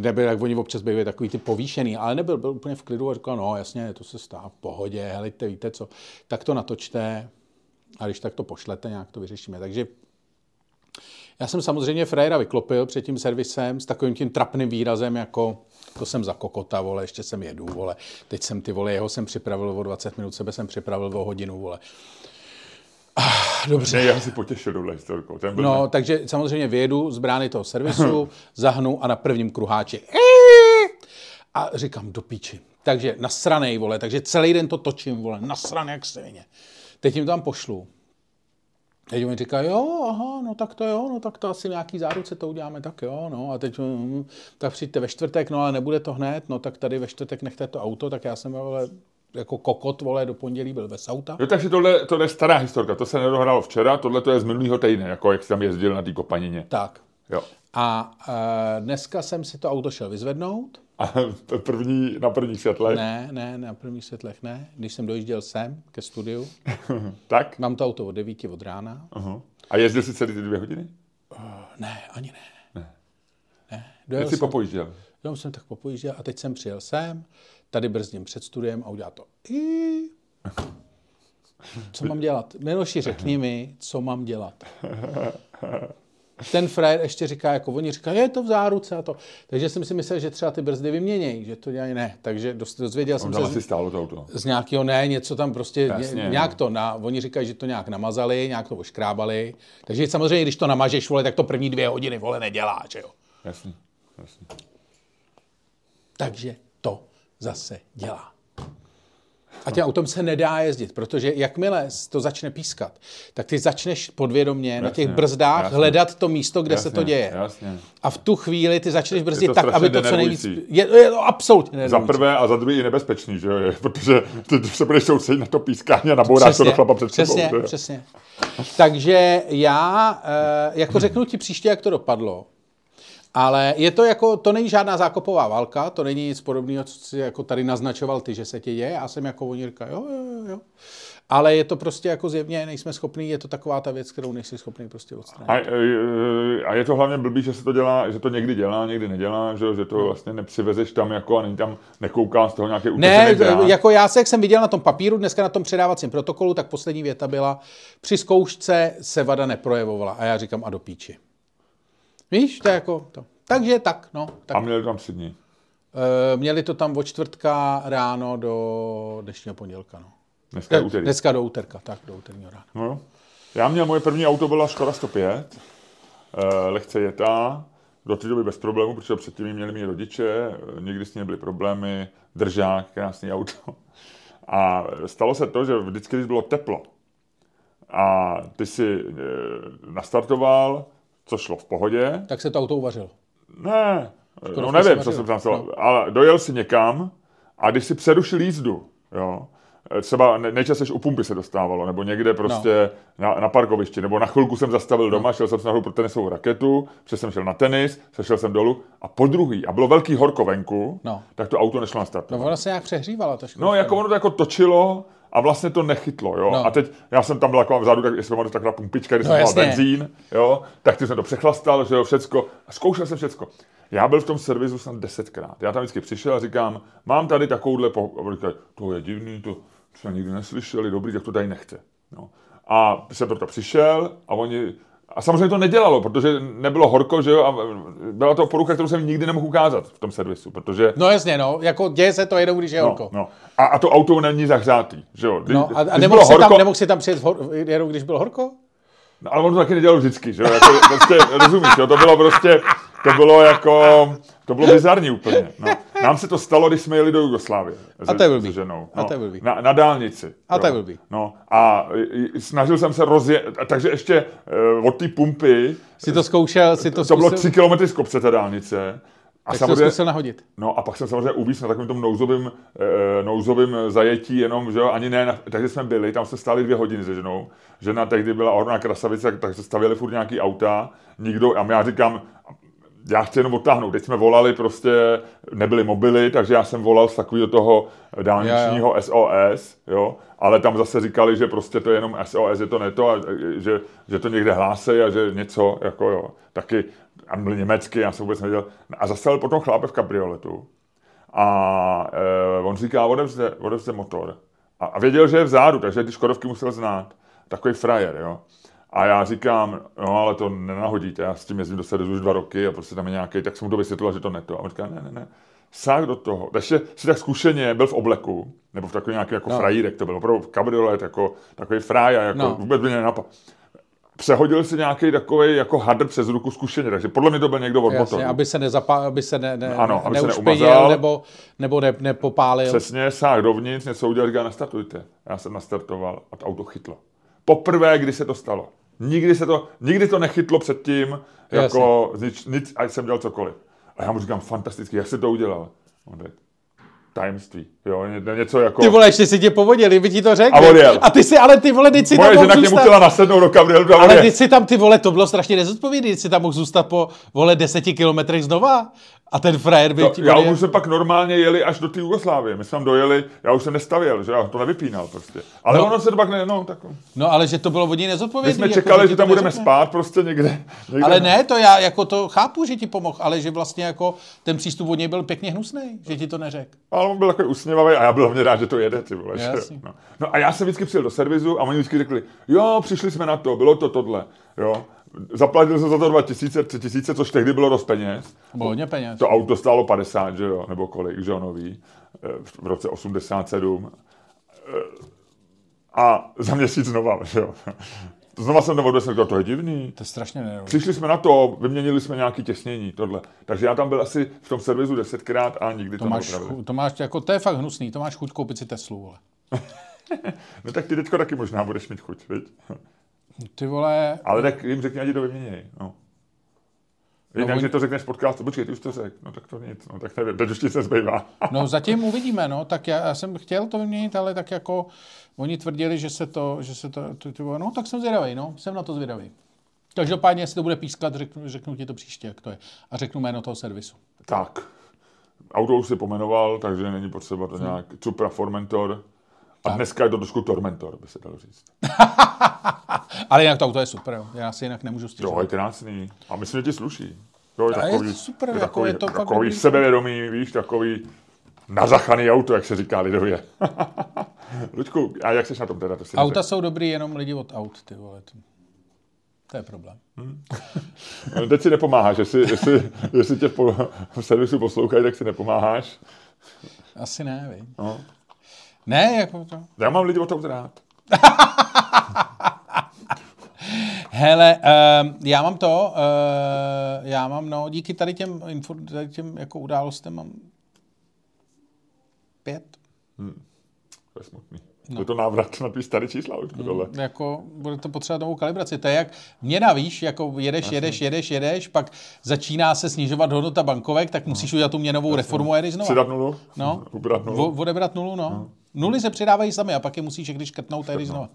nebyl, jak oni občas bývají takový ty povýšený, ale nebyl, byl úplně v klidu a říkal, no jasně, to se stává v pohodě, helejte, víte co, tak to natočte a když tak to pošlete, nějak to vyřešíme. Takže já jsem samozřejmě Frejera vyklopil před tím servisem s takovým tím trapným výrazem, jako to jsem za kokota, vole, ještě jsem jedu, vole. Teď jsem ty vole, jeho jsem připravil o 20 minut, sebe jsem připravil o hodinu, vole. Ah, dobře. Ne, já si potěšil touhle historkou. Ten byl No, takže samozřejmě vyjedu z brány toho servisu, zahnu a na prvním kruháči a říkám do píči. Takže nasranej, vole, takže celý den to točím, vole, nasranej jak svině. Teď jim tam pošlu. Teď mi říkají, jo, aha, no tak to jo, no tak to asi nějaký záruce to uděláme, tak jo, no a teď, mm, tak přijďte ve čtvrtek, no ale nebude to hned, no tak tady ve čtvrtek nechte to auto, tak já jsem, vole, jako kokot, vole, do pondělí byl bez auta. Jo, takže tohle, tohle je stará historka, to se nedohrálo včera, tohle to je z minulého týdne, jako jak jsi tam jezdil na té kopanině. Tak. Jo. A e, dneska jsem si to auto šel vyzvednout. A první, na prvních světlech. Ne, ne, na prvních světlech ne. Když jsem dojížděl sem ke studiu, tak? mám to auto od 9 od rána. Uh-huh. A jezdil jsi celý ty dvě hodiny? Uh, ne, ani ne. Ne. ne. Jak jsi popojížděl? Jenom jsem tak popojížděl a teď jsem přijel sem, tady brzdím před studiem a udělá to. I... Co mám dělat? Miloši, řekni mi, co mám dělat. Ten frajer ještě říká, jako oni říkají, je to v záruce a to. Takže jsem si myslel, že třeba ty brzdy vyměnějí, že to dělají ne. Takže dozvěděl jsem se asi stálo to auto. z nějakého ne, něco tam prostě, Jasně, ně, nějak to, na, oni říkají, že to nějak namazali, nějak to oškrábali. Takže samozřejmě, když to namažeš, vole, tak to první dvě hodiny, vole, nedělá, že jo. Jasně, jasně. Takže zase dělá. A těm autem se nedá jezdit, protože jakmile to začne pískat, tak ty začneš podvědomě na těch Jasně, brzdách jasně. hledat to místo, kde se Jasně, to děje. jasně. A v tu chvíli ty začneš brzdit tak, aby to co nejvíc... denervující. Je, je to absolutně Za nervující. prvé a za druhé i nebezpečný, že jo, protože ty se budeš soustředit na to pískání a nabouráš to do chlapa před přesně, sebou. jo. přesně. Takže já, eh, jako řeknu ti příště, jak to dopadlo, ale je to jako, to není žádná zákopová válka, to není nic podobného, co si jako tady naznačoval ty, že se ti děje. Já jsem jako říkají, jo, jo, jo. Ale je to prostě jako zjevně nejsme schopní, je to taková ta věc, kterou nejsi schopný prostě odstranit. A, e, a je to hlavně blbý, že se to dělá, že to někdy dělá, někdy nedělá, že, že to vlastně nepřivezeš tam jako a není tam, nekouká z toho nějaký Ne, utopený drát. jako já se, jak jsem viděl na tom papíru, dneska na tom předávacím protokolu, tak poslední věta byla, při zkoušce se vada neprojevovala. A já říkám, a do píči. Víš, to je jako to. Takže tak, no. Tak. A měli tam tři dny. E, měli to tam od čtvrtka ráno do dnešního pondělka, no. Dneska je úterý. Dneska do úterka, tak do úterního rána. No, já měl, moje první auto byla Škoda 105, eh, lehce jetá, do té doby bez problémů, protože předtím ji měli mý rodiče, eh, nikdy s ní nebyly problémy, držák, krásný auto. A stalo se to, že vždycky, když bylo teplo a ty si eh, nastartoval, co šlo v pohodě, Tak se to auto uvařilo. ne, Škodovka no nevím, co jsem tam No. ale dojel si někam a když si přerušil jízdu, jo, třeba ne- nejčastěji u pumpy se dostávalo, nebo někde prostě No. na, na parkovišti, nebo na chvilku jsem zastavil doma, šel jsem si nahoru pro tenisovou raketu, přes jsem šel na tenis, sešel jsem dolů a po druhý, a bylo velký horko venku, No. tak to auto nešlo na No start. ona se nějak přehřívala. Ta No, jako ono to jako točilo a vlastně to nechytlo, jo. No. A teď já jsem tam byl jako vzadu, tak jestli pamatuješ, taková pumpička, kde No, jsem jasně. benzín, jo, tak ty jsem to přechlastal, že jo, všecko. A zkoušel jsem všecko. Já byl v tom servisu snad desetkrát. Já tam vždycky přišel a říkám, mám tady takovouhle, po... a říkají, to je divný, to jsme nikdy neslyšeli, dobrý, tak to tady nechte. No. A jsem proto přišel a oni, a samozřejmě to nedělalo, protože nebylo horko, že jo, a byla to porucha, kterou jsem nikdy nemohl ukázat v tom servisu, protože No jasně, no, jako děje se to jenom, když je No, horko. no. A, a to auto není zahřátý, že jo? Když, No, a, a nemohl, si horko, tam, nemohl si tam přijet hor, jenom, když bylo horko? no, ale on to taky nedělal vždycky, že jo? Jako, prostě, rozumíš, jo? To bylo prostě, to bylo jako, to bylo bizarní úplně. No. Nám se to stalo, když jsme jeli do Jugoslávie. A to je blbý. Se ženou. A to je blbý. Na, na dálnici. A to je blbý. No, a snažil jsem se rozjet, takže ještě uh, od té pumpy, Si to zkoušel, si to to bylo zkusil, tři kilometry z kopce té dálnice. A tak samozřejmě, zkusil nahodit. no a pak jsem samozřejmě uvíc na takovém tom nouzovém, e, nouzovém zajetí, jenom, že jo, ani ne, na, takže jsme byli, tam se stáli dvě hodiny se ženou. Žena tehdy byla orná krasavice, tak, tak se stavěli furt nějaký auta, nikdo, a já říkám, já chci jenom odtáhnout. Teď jsme volali prostě, nebyly mobily, takže já jsem volal z takového toho dálničního SOS, jo, ale tam zase říkali, že prostě to je jenom SOS, je to ne to, a, e, že, že to někde hlásí a že něco, jako jo, taky, a byl německy, já jsem vůbec nevěděl. A zastavil potom chlápe v kabrioletu a e, on říká, odevzde, odevzde motor. A, a věděl, že je vzadu, takže ty Škodovky musel znát. Takový frajer, jo. A já říkám, no ale to nenahodíte, já s tím jezdím do Sedezu už dva roky a prostě tam je nějaký, tak jsem mu to vysvětlil, že to ne to. A on říká, ne, ne, ne, sáh do toho. Takže si tak zkušeně byl v obleku, nebo v takový nějaký jako No. frajírek, to byl opravdu kabriolet, jako takový frajer, jako No. vůbec by mě nenapadl. Přehodil si nějaký takový jako hadr přes ruku zkušeně, takže podle mě to byl někdo od Jasně, motoru. aby se nezapá, aby se ne, ne, Ano, aby se neumazal. nebo, nebo ne, nepopálil. Přesně, sáh dovnitř, něco udělal, říká, nastartujte. Já jsem nastartoval a to auto chytlo. Poprvé, kdy se to stalo. Nikdy, se to, nikdy to nechytlo předtím, jako nic, nic, ať jsem dělal cokoliv. A já mu říkám, fantasticky, jak jsi to udělal? On řekl, tajemství, jo, ně- něco jako... Ty vole, ještě si tě povodili, by ti to řekl. A odjel. A ty si, ale ty vole, teď si Moje tam žena zůstat. chtěla nasednout do on Ale ty si tam, ty vole, to bylo strašně nezodpovědný, ty si tam mohl zůstat po, vole, deseti kilometrech znova. A ten frajer by To, já už jsme pak normálně jeli až do té Jugoslávie. My jsme tam dojeli, já už jsem nestavěl, že já to nevypínal prostě. Ale No. ono se to pak ne, no, tak. No ale že to bylo od něj My jsme jako, čekali, že tam budeme spát prostě někde. někde Ale ne, to já jako to chápu, že ti pomohl, ale že vlastně jako ten přístup od něj byl pěkně hnusný, že ti to neřekl. Ale on byl takový usměvavý a já byl hlavně rád, že to jede, ty vole. že. No. no. a já jsem vždycky přijel do servisu a oni vždycky řekli, jo, přišli jsme na to, bylo to tohle, jo. Zaplatil jsem za to 2000, 3000, což tehdy bylo dost peněz. Bylo hodně peněz. To auto stálo 50, že jo, nebo kolik, že jo, nový, v roce 87. Eh, A za měsíc znova, že jo. Znova jsem odvezl, řekl, to je divný. To je strašně nerovný. Přišli jsme na to, vyměnili jsme nějaké těsnění, tohle. Takže já tam byl asi v tom servisu desetkrát a nikdy to, To máš, neopravili. to máš, jako, to je fakt hnusný, to máš chuť koupit si Teslu, vole. No tak ty teďko taky možná budeš mít chuť, viď? Ty vole, Ale tak jim řekni, ať to vyměněj. No. Jinak, oni- že to řekneš podcastu, počkej, ty už to řekl, no tak to nic, no tak nevím, teď už ti se zbývá. no zatím uvidíme, no, tak já, já jsem chtěl to vyměnit, ale tak jako oni tvrdili, že se to, že se to, to, to no tak jsem zvědavý, no, jsem na to zvědavý. Každopádně, jestli to bude pískat, řeknu, řeknu ti to příště, jak to je. A řeknu jméno toho servisu. Tak, auto už si pomenoval, takže není potřeba Hmm. to nějak, Cupra Formentor, a dneska je to trošku Tormentor, by se dalo říct. Ale jinak to auto je super, jo. já si jinak nemůžu Jo, stěžovat. je krásný. A myslím, že ti sluší. Jo, je A je takový, super, je jako takový, je to fakt takový dobrý. sebevědomý, víš, takový nazachaný auto, jak se říká lidově. Luďku, a jak jsi na tom teda? To si Auta jsou dobrý jenom lidi od aut, ty vole. To, je problém. neřekl. Teď si nepomáháš, jestli, jestli, jestli tě po, v servisu poslouchají, tak si nepomáháš. Asi ne, vej. No. Ne, jako to. Já mám lidi od aut rád. Hele, uh, já mám to, uh, já mám, no, díky tady těm, info, tady těm jako událostem mám pět. To je smutný. No. Je to návrat na tvý starý čísla, Luďku, tohle. Jako, bude to potřebovat novou kalibraci. To je jak měna, víš, jako jedeš, jedeš, jedeš, jedeš, pak začíná se snižovat hodnota bankovek, tak musíš udělat tu měnovou reformu a jedeš znova. Přidat nulu? No. Ubrat nulu? Vo- odebrat nulu, no. Nuly se přidávají sami a pak je musíš, když škrtnout, a jdeš znova.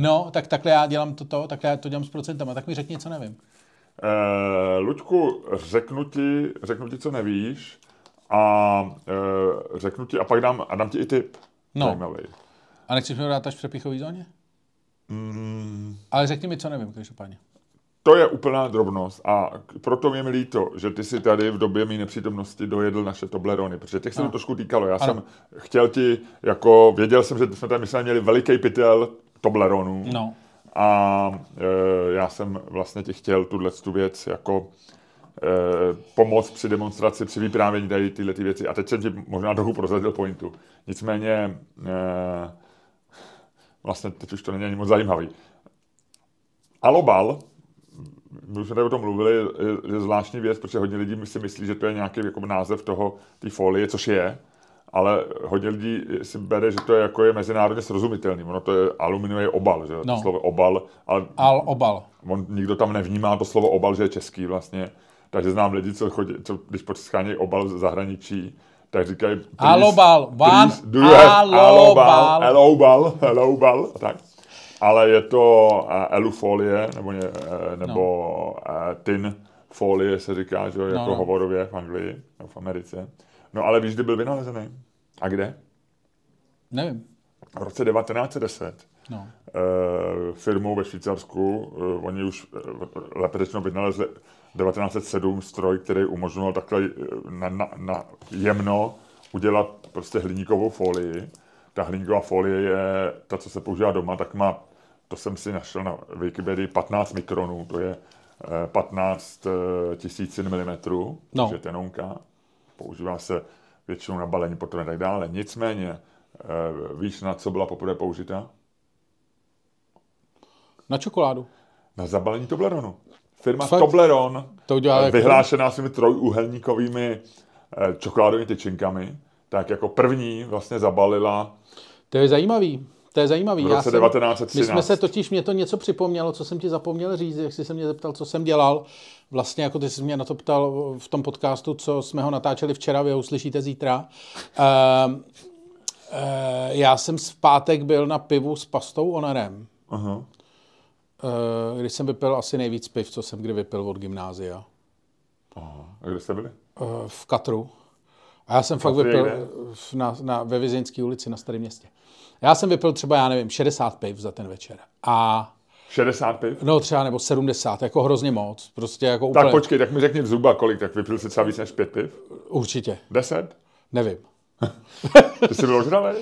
No, tak takhle já dělám toto, takhle já to dělám s procentama. Tak mi řekni, co nevím. Eh, Luďku, řeknu ti, řeknu ti, co nevíš a eh, řeknu ti, a pak dám, a dám ti i tip. No. Zajímavý. A nechceš mi ho dát až v přepichové zóně? Mm, Ale řekni mi, co nevím, každopádně. to je úplná drobnost a proto mě mi líto, že ty si tady v době mé nepřítomnosti dojedl naše Toblerony, protože těch se to trošku týkalo. Já Ano. jsem chtěl ti, jako věděl jsem, že jsme tady myslím, měli veliký pytel Tobleronů. No. A e, já jsem vlastně ti chtěl tuhle tu věc jako e, pomoct při demonstraci, při vyprávění tady tyhle ty věci. A teď jsem ti možná trochu prozradil pointu. Nicméně e, vlastně teď už to není ani moc zajímavý. Alobal my už jsme tady o tom mluvili, je, je zvláštní věc, protože hodně lidí si myslí, že to je nějaký jako název toho, té folie, což je, ale hodně lidí si bere, že to je jako je mezinárodně srozumitelný. Ono to je aluminiový obal, že no. to slovo obal. Ale Al obal. On nikdo tam nevnímá to slovo obal, že je český vlastně. Takže znám lidi, co chodí, co, když potřebují obal z zahraničí, tak říkají... Alobal, van, alobal, alobal, alobal, tak. Ale je to uh, elufolie, nebo, ně, uh, nebo no. uh, tin folie se říká, že jako no, no. hovorově v Anglii, nebo v Americe. No ale víš, kdy byl vynalezený? A kde? Nevím. V roce 1910. No. E, firmou ve Švýcarsku, e, oni už e, lépe řečeno vynalezli 1907 stroj, který umožňoval takhle na, na, na jemno udělat prostě hliníkovou folii. Ta hliníková folie je ta, co se používá doma, tak má, to jsem si našel na Wikipedii, 15 mikronů, to je 15 tisíc milimetrů, no. je tenonka používá se většinou na balení potom a tak dále. Nicméně, eh, víš, na co byla poprvé použita? Na čokoládu. Na zabalení Tobleronu. Firma Fakt? Tobleron, to udělá vyhlášená svými trojuhelníkovými eh, čokoládovými tyčinkami, tak jako první vlastně zabalila to je zajímavý. To je zajímavý. V roce Já jsem, My jsme se totiž, mě to něco připomnělo, co jsem ti zapomněl říct, jak jsi se mě zeptal, co jsem dělal. Vlastně jako ty jsi mě na to ptal v tom podcastu, co jsme ho natáčeli včera, vy ho uslyšíte zítra. Uh, uh, já jsem v pátek byl na pivu s pastou Onerem. Uh-huh. Uh, když jsem vypil asi nejvíc piv, co jsem kdy vypil od gymnázia. Aha. A kde jste byli? Uh, v Katru. A já jsem Katru fakt vypil na, na, ve Vizejnské ulici na Starém městě. Já jsem vypil třeba, já nevím, 60 piv za ten večer. A 60 piv? No třeba nebo 70, jako hrozně moc. Prostě jako úplně... Tak počkej, tak mi řekni zhruba kolik, tak vypil jsi třeba víc než 5 piv? Určitě. 10? Nevím. Ty jsi byl ožralý?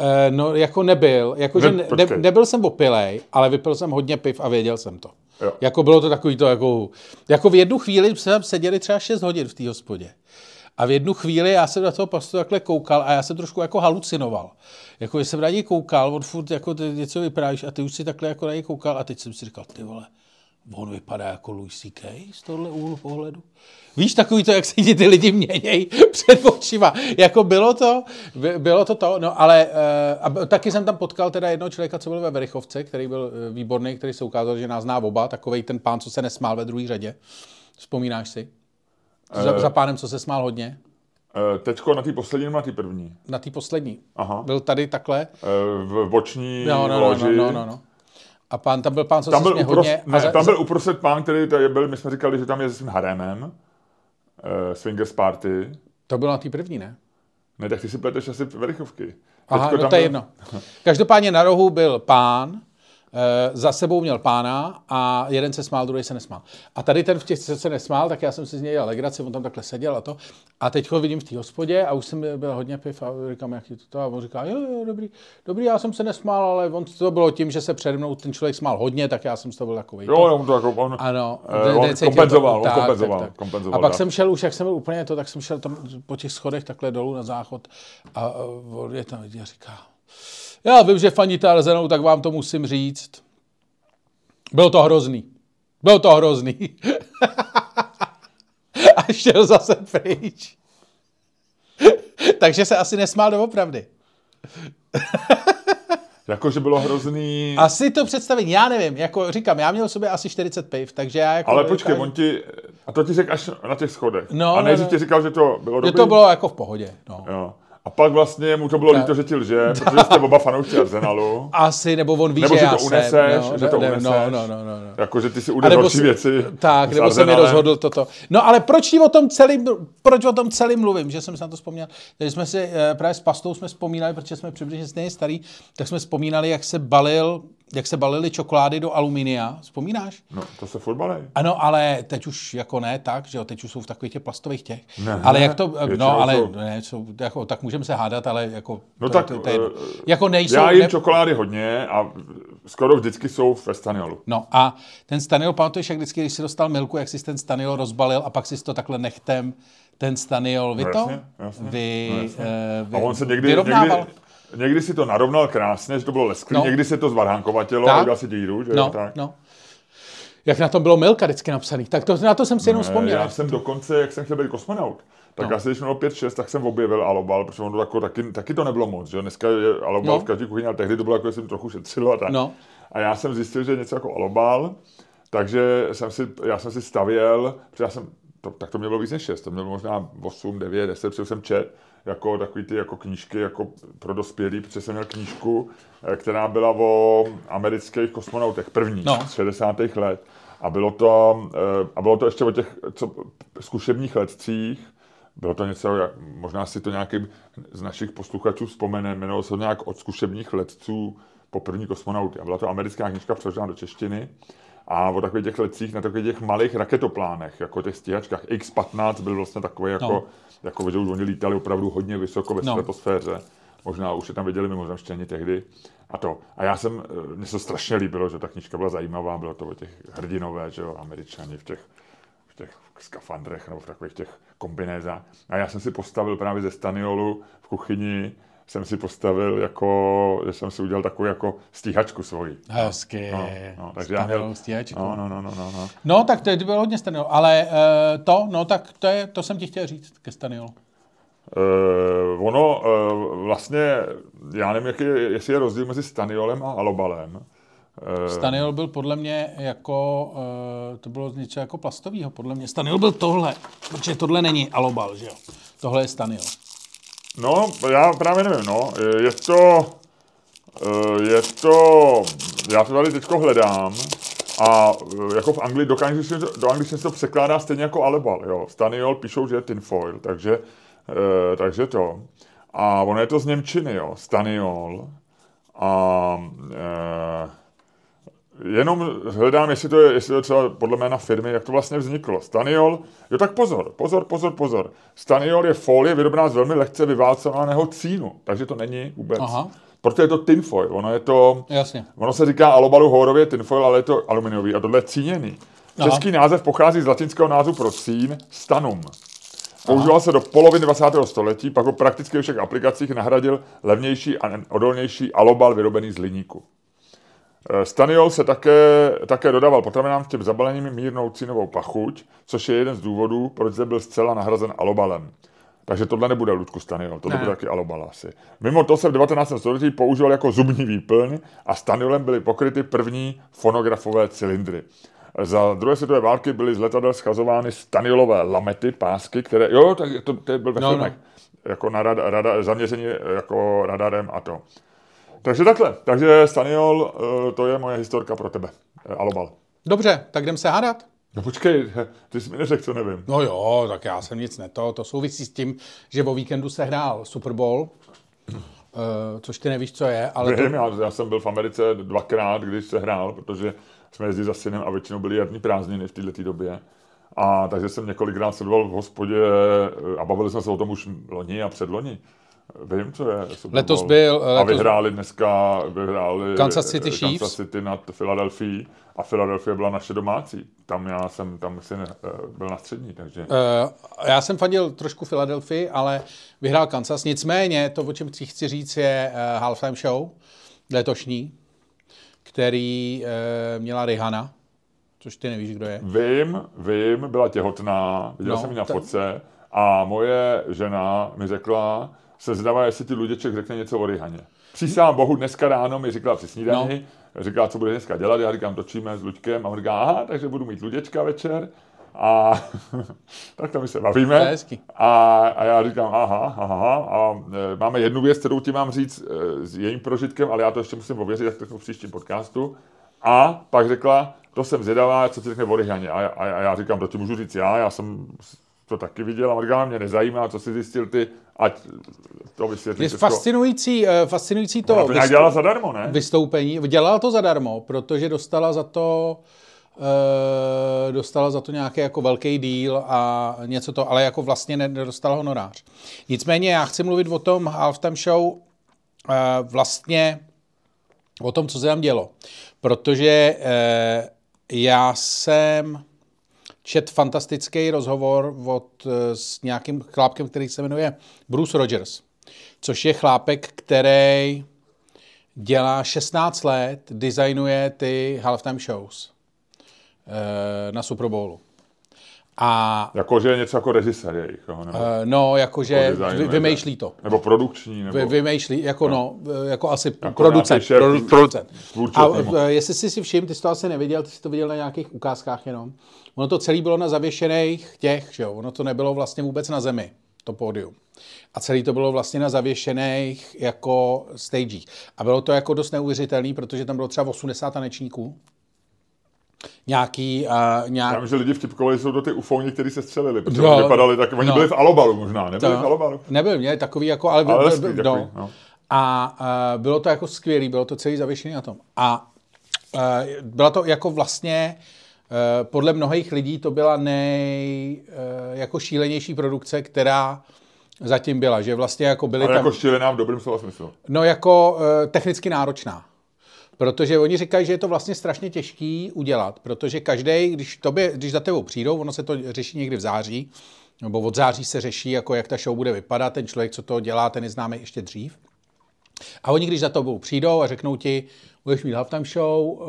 Uh, no, jako nebyl. Jako, ne, že ne, nebyl jsem opilej, ale vypil jsem hodně piv a věděl jsem to. Jo. Jako bylo to takový to, jako, jako v jednu chvíli jsme seděli třeba 6 hodin v té hospodě. A v jednu chvíli já jsem na toho pastu takhle koukal a já jsem trošku jako halucinoval. Jako, že jsem na něj koukal, on furt jako ty něco vyprávíš a ty už si takhle jako na něj koukal a teď jsem si říkal, ty vole, on vypadá jako Louis C.K. z tohle úhlu pohledu. Víš, takový to, jak se ti ty lidi měnějí před očima. Jako bylo to, bylo to to, no ale uh, a taky jsem tam potkal teda jednoho člověka, co byl ve Verichovce, který byl eh, výborný, který se ukázal, že nás zná oba, takový ten pán, co se nesmál ve druhé řadě. Vzpomínáš si? Za, uh, za pánem, co se smál hodně? Uh, teďko na té poslední nebo na té první? Na té poslední. Aha. Byl tady takhle. Uh, v boční no, no, no, loži. No, no, no, no. A pán, tam byl pán, co tam byl upros, hodně. Ne, za, tam byl uprostřed pán, který tady byl, my jsme říkali, že tam je s tím harémem. Uh, swingers party. To bylo na té první, ne? Ne, tak ty si pleteš asi verichovky. Aha, no to je jedno. Každopádně na rohu byl pán, za sebou měl pána a jeden se smál, druhý se nesmál. A tady ten v těch se nesmál, tak já jsem si z něj dělal legraci, on tam takhle seděl a to. A teď ho vidím v té hospodě a už jsem byl hodně piv a říkám, jak je to, to. A on říká, jo, jo, dobrý, dobrý, já jsem se nesmál, ale on to bylo tím, že se přede mnou ten člověk smál hodně, tak já jsem z toho byl takový. Jo, on to jako, on, ano, eh, on kompenzoval, to, on kompenzoval, tak, tak. kompenzoval. A pak tak. jsem šel, už jak jsem byl úplně to, tak jsem šel tam po těch schodech takhle dolů na záchod a, a on je tam a říká, já vím, že faníte Arsenou, tak vám to musím říct. Bylo to hrozný. Bylo to hrozný. a šel zase pryč. Takže se asi nesmál doopravdy. Jakože bylo hrozný... Asi to představení, já nevím, jako říkám, já měl v sobě asi 40 piv, takže já jako... Ale počkej, on ti, a to ti řekl až na těch schodech. No, a nejdřív no, no. ti říkal, že to bylo dobrý? Že to bylo jako v pohodě, no. Jo. A pak vlastně mu to bylo líto, že ti lže, protože jste oba fanoušci Arsenalu. Asi, nebo on ví, nebo že, že to uneseš, no, že to uneseš. No, no, no, no, no. Jako, že ty si udeš horší věci. Tak, nebo jsem mi rozhodl toto. No ale proč o tom celý, proč o tom celý mluvím, že jsem si na to vzpomněl. Takže jsme si eh, právě s Pastou jsme vzpomínali, protože jsme přibližně stejně starý, tak jsme vzpomínali, jak se balil jak se balily čokolády do aluminia, vzpomínáš? No, to se furt balí. Ano, ale teď už jako ne tak, že jo, teď už jsou v takových těch plastových těch. Ne, ale jak to, no, ale jsou... ne, jsou, jako, tak můžeme se hádat, ale jako, no to, tak, to, to, to, to, jako nejsou. Já jim ne... čokolády hodně a skoro vždycky jsou ve staniolu. No a ten staniol, pamatuješ, jak vždycky, když si dostal milku, jak jsi ten staniol rozbalil a pak si to takle nechtem, ten staniol, vy no, to? Jasně, jasně, vy, no, jasně. Uh, vy, a on se někdy, vyrovnával. někdy, Někdy si to narovnal krásně, že to bylo lesklý, no. někdy se to zvarhánkovatělo, no. a udělal si díru, že no. tak. No. jak na tom bylo Milka vždycky napsaný. Tak to, na to jsem si jenom vzpomněl. Já jsem dokonce, jak jsem chtěl být kosmonaut, tak No. asi když mělo 5-6, tak jsem objevil alobal, protože ono to jako, taky, taky to nebylo moc, že dneska je alobal No. v každé kuchyni, ale tehdy to bylo jako, že jsem trochu šetřilo a tak. No. A já jsem zjistil, že je něco jako alobal, takže jsem si, já jsem si stavěl, protože já jsem, to, tak to mě bylo víc než 6, to mělo možná 8, 9, 10, protože jsem čet, jako takový ty jako knížky jako pro dospělí, protože jsem měl knížku, eh, která byla o amerických kosmonautech, první, No. z 60. let. A bylo to, eh, a bylo to ještě o těch co, zkušebních letcích, bylo to něco, možná si to nějaký z našich posluchačů vzpomene, jmenovalo se to nějak od zkušebních letců po první kosmonauty. A byla to americká knižka přeložená do češtiny. A o takových těch letcích na takových těch malých raketoplánech, jako těch stíhačkách. X-15 byl vlastně takový jako, No. jako že už oni lítali opravdu hodně vysoko ve No. stratosféře. Možná už je tam viděli mimozemštěni tehdy. A to. A já jsem, eh, mně se strašně líbilo, že ta knížka byla zajímavá, bylo to o těch hrdinové, že jo, američani v těch, v těch skafandrech nebo v takových těch kombinézách. A já jsem si postavil právě ze staniolu v kuchyni, jsem si postavil jako, že jsem si udělal takovou jako stíhačku svoji. Hezky. No, no, takže já měl, stíhačku. no, no, no, no, no, no. No, tak to bylo hodně Staniol. Ale uh, to, no, tak to, je, to jsem ti chtěl říct ke Staniolu. Uh, ono uh, vlastně, já nevím, jaký je, jestli je rozdíl mezi staniolem a alobalem. Uh, Staniol byl podle mě jako, uh, to bylo něco jako plastového, podle mě. Staniol byl tohle, protože tohle není alobal, že jo. Tohle je Staniol. No, já právě nevím, no. Je to, eh, je to, já to tady teďko hledám a eh, jako v Anglii, do angličtiny, do angličtiny se to překládá stejně jako alebal, jo. Staniol píšou, že je tinfoil, takže, eh, takže to. A ono je to z Němčiny, jo, staniol. A eh, jenom hledám, jestli to je, jestli to je třeba podle jména firmy, jak to vlastně vzniklo. Staniol, jo tak pozor, pozor, pozor, pozor. Staniol je folie vyrobená z velmi lehce vyválcovaného cínu, takže to není vůbec. Aha. Proto je to tinfoil, ono je to, Jasně. ono se říká alobalu horově tinfoil, ale je to aluminiový a tohle je cíněný. Aha. Český název pochází z latinského názvu pro cín, stanum. Používal se do poloviny 20. století, pak ho prakticky ve všech aplikacích nahradil levnější a odolnější alobal vyrobený z liníku. Eh, Staniol se také, také dodával potravinám v těm zabalením mírnou cínovou pachuť, což je jeden z důvodů, proč zde byl zcela nahrazen alobalem. Takže tohle nebude Ludku Staniol, tohle Ne. bude taky alobal asi. Mimo to se v 19. století používal jako zubní výplň a Staniolem byly pokryty první fonografové cylindry. Za druhé světové války byly z letadel schazovány staniolové lamety, pásky, které, jo, tak to, to byl ve No, filmech, jako na rada, rada, zaměření jako radarem a to. Takže takhle. Takže Staniol, eh, to je moje historka pro tebe. Eh, Alobal. Dobře, tak jdem se hádat. No počkej, ty jsi mi neřekl, co nevím. No jo, tak já jsem nic neto. To souvisí s tím, že o víkendu se hrál Super Bowl, uh, což ty nevíš, co je, ale to, Vím, já, já jsem byl v Americe dvakrát, když se hrál, protože jsme jezdili za synem a většinou byly jarní prázdniny v této době. A takže jsem několikrát sledoval v hospodě eh, a bavili jsme se o tom už loni a předloni. Vím, co je Super Letos byl- A letos- vyhráli dneska, vyhráli Kansas City eh, Chiefs. Kansas City nad Philadelphia a Philadelphia byla naše domácí. Tam já jsem, tam si ne, eh, byl na střední, takže... uh, já jsem fandil trošku Philadelphia, ale vyhrál Kansas. Nicméně, to, o čem chci říct, je uh, halftime show letošní, který uh, měla Rihanna, což ty nevíš, kdo je. Vím, vím, byla těhotná, viděl No, jsem ji na to- fotce a moje žena mi řekla, se zdává, jestli ti Luděček řekne něco o Rihaně. Přísám bohu, dneska ráno mi říkala při snídani, no. říkala, co bude dneska dělat, já říkám, točíme s Luďkem a on říká, aha, takže budu mít Luděčka večer a tak to my se bavíme. A, a já říkám, aha, aha, aha. A e, máme jednu věc, kterou ti mám říct e, s jejím prožitkem, ale já to ještě musím ověřit, tak to v příštím podcastu. A pak řekla, to jsem zvědavá, co ti řekne o Rihaně. A, a, a já říkám, to ti můžu říct já, já jsem to taky viděl a říká, mě nezajímá, co jsi zjistil ty, ať to vysvětlíš. Je fascinující, uh, fascinující Ona to, to nějak vys- dělala zadarmo, ne? vystoupení. Dělala to zadarmo, protože dostala za to uh, dostala za to nějaký jako velký díl a něco to, ale jako vlastně ne- nedostala honorář. Nicméně já chci mluvit o tom halftime show uh, vlastně o tom, co se tam dělo. Protože já jsem čet fantastický rozhovor od, eh, s nějakým chlápkem, který se jmenuje Bruce Rogers, což je chlápek, který dělá 16 let, designuje ty halftime shows. eh, na Super Bowlu. A Jako, že je něco jako režisér jejich, jo, nebo, eh, no, jakože Jako vy, vymýšlí to. nebo produkční, nebo... Vy, vymýšlí, jako no, jako asi Jako producent. šéf producent. tvůrčí A jestli jsi si všiml, ty jsi to asi neviděl, ty jsi to viděl na nějakých ukázkách jenom. Ono to celé bylo na zavěšených těch, že jo, ono to nebylo vlastně vůbec na zemi, to pódium. A celý to bylo vlastně na zavěšených jako stagech. A bylo to jako dost neuvěřitelný, protože tam bylo třeba 80 tanečníků. Nějaký, uh, nějak, Já vím, že lidi vtipkovali, jsou to ty ufouni, kteří se střelili, protože oni vypadali tak, oni No. byli v Alobalu možná, nebyli v Alobalu. Nebyl, měli takový jako, ale, Ale byl- byl- takový, no. no. A uh, bylo to jako skvělý, bylo to celý zavěšený na tom. A uh, byla to jako vlastně, uh, podle mnohých lidí to byla nej, uh, jako šílenější produkce, která zatím byla, že vlastně jako byly Ale tam, jako šílená v dobrém slova smyslu. no jako uh, technicky náročná. Protože oni říkají, že je to vlastně strašně těžký udělat, protože každý, když, tobě, když za tebou přijdou, ono se to řeší někdy v září, nebo od září se řeší, jako jak ta show bude vypadat, ten člověk, co to dělá, ten je známý ještě dřív. A oni, když za tobou přijdou a řeknou ti, budeš mít halftime show uh,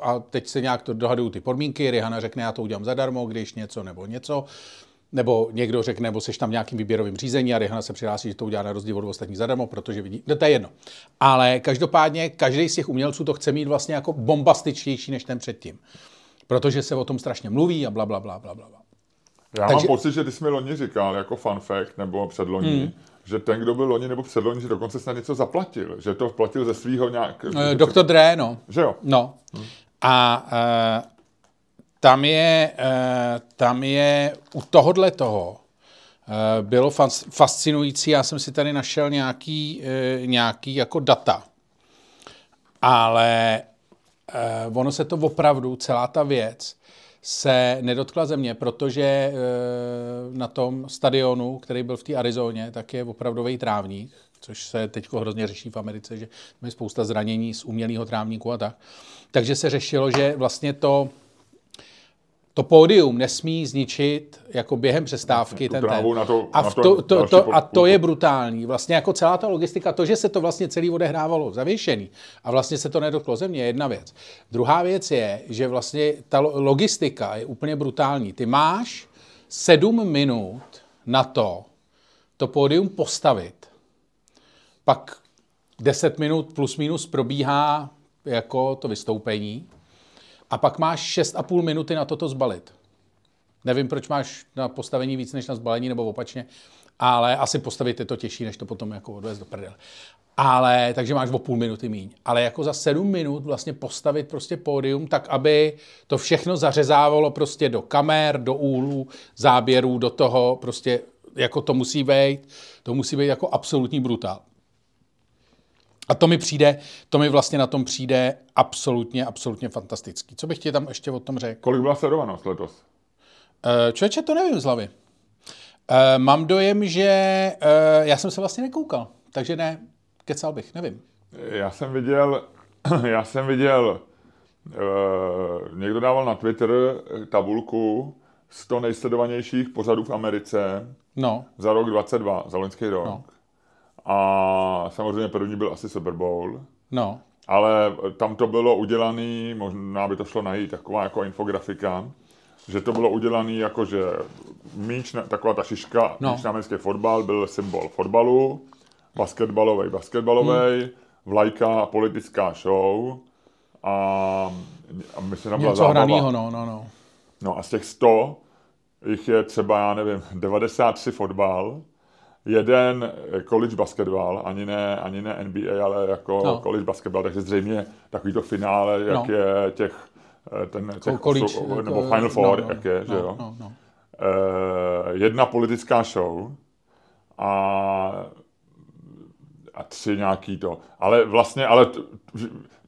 a teď se nějak to dohadují ty podmínky, Rihanna řekne, já to udělám zadarmo, když něco nebo něco, nebo někdo řekne, nebo seš tam v nějakým výběrovým řízení a Rihanna se přihlásí, že to udělá na rozdíl od ostatních zadarmo, protože vidí, no to je jedno. Ale každopádně každý z těch umělců to chce mít vlastně jako bombastičtější než ten předtím. Protože se o tom strašně mluví a bla, bla, bla, bla, bla. Já Takže- mám pocit, že ty jsi mi loni říkal, jako fun fact, nebo předloni, hmm. že ten, kdo byl loni nebo předloni, že dokonce snad něco zaplatil, že to platil ze svého nějak... Eh, Dr. Dre, no. Že jo? No. A uh, tam je, uh, tam je u tohohle toho uh, bylo fas, fascinující, já jsem si tady našel nějaký, nějaký jako data, ale ono se to opravdu, celá ta věc, se nedotkla země, protože na tom stadionu, který byl v té Arizoně, tak je opravdový trávník, což se teď hrozně řeší v Americe, že je spousta zranění z umělého trávníku a tak. Takže se řešilo, že vlastně to, to pódium nesmí zničit jako během přestávky ten, ten. na to- a, v to to, to, a to je brutální. Vlastně jako celá ta logistika, to, že se to vlastně celý odehrávalo zavěšený a vlastně se to nedotklo země, je jedna věc. Druhá věc je, že vlastně ta lo- logistika je úplně brutální. Ty máš sedm minut na to, to pódium postavit. Pak 10 minut plus minus probíhá jako to vystoupení a pak máš 6,5 minuty na toto zbalit. Nevím, proč máš na postavení víc než na zbalení, nebo opačně, ale asi postavit je to těžší, než to potom jako odvést do prdele. Ale, takže máš o půl minuty míň. Ale jako za sedm minut vlastně postavit prostě pódium tak, aby to všechno zařezávalo prostě do kamer, do úhlů, záběrů, do toho prostě jako to musí být, to musí být jako absolutní brutál. A to mi přijde, to mi vlastně na tom přijde absolutně, absolutně fantastický. Co bych ti tam ještě o tom řekl? Kolik byla sledovanost letos? Uh, člověče, to nevím z hlavy. Uh, mám dojem, že uh, já jsem se vlastně nekoukal, takže ne, kecal bych, nevím. Já jsem viděl, já jsem viděl, uh, někdo dával na Twitter eh, tabulku 100 nejsledovanějších pořadů v Americe No, za rok 22, za loňský rok. No. A samozřejmě první byl asi Super Bowl, no, ale tam to bylo udělané, možná by to šlo najít, taková jako infografika, že to bylo udělané jako, že míč, taková ta šiška, No. míč na americký fotbal byl symbol fotbalu, basketbalový, basketbalový, Hmm. vlajka, politická show a, a myslím, tam byla něco hranýho, no, no, no. No a z těch 100 jich je třeba, já nevím, 93 fotbal, jeden college basketbal, ani ne, ani ne NBA, ale jako No. no. college basketbal, takže zřejmě takový to finále, jak No. je těch, eh, ten, těch College, osm- nebo jako- Final Four, no, no, jak je, že no, jo. No, no. Eh, jedna politická show a a tři nějaký to. Ale vlastně, ale t-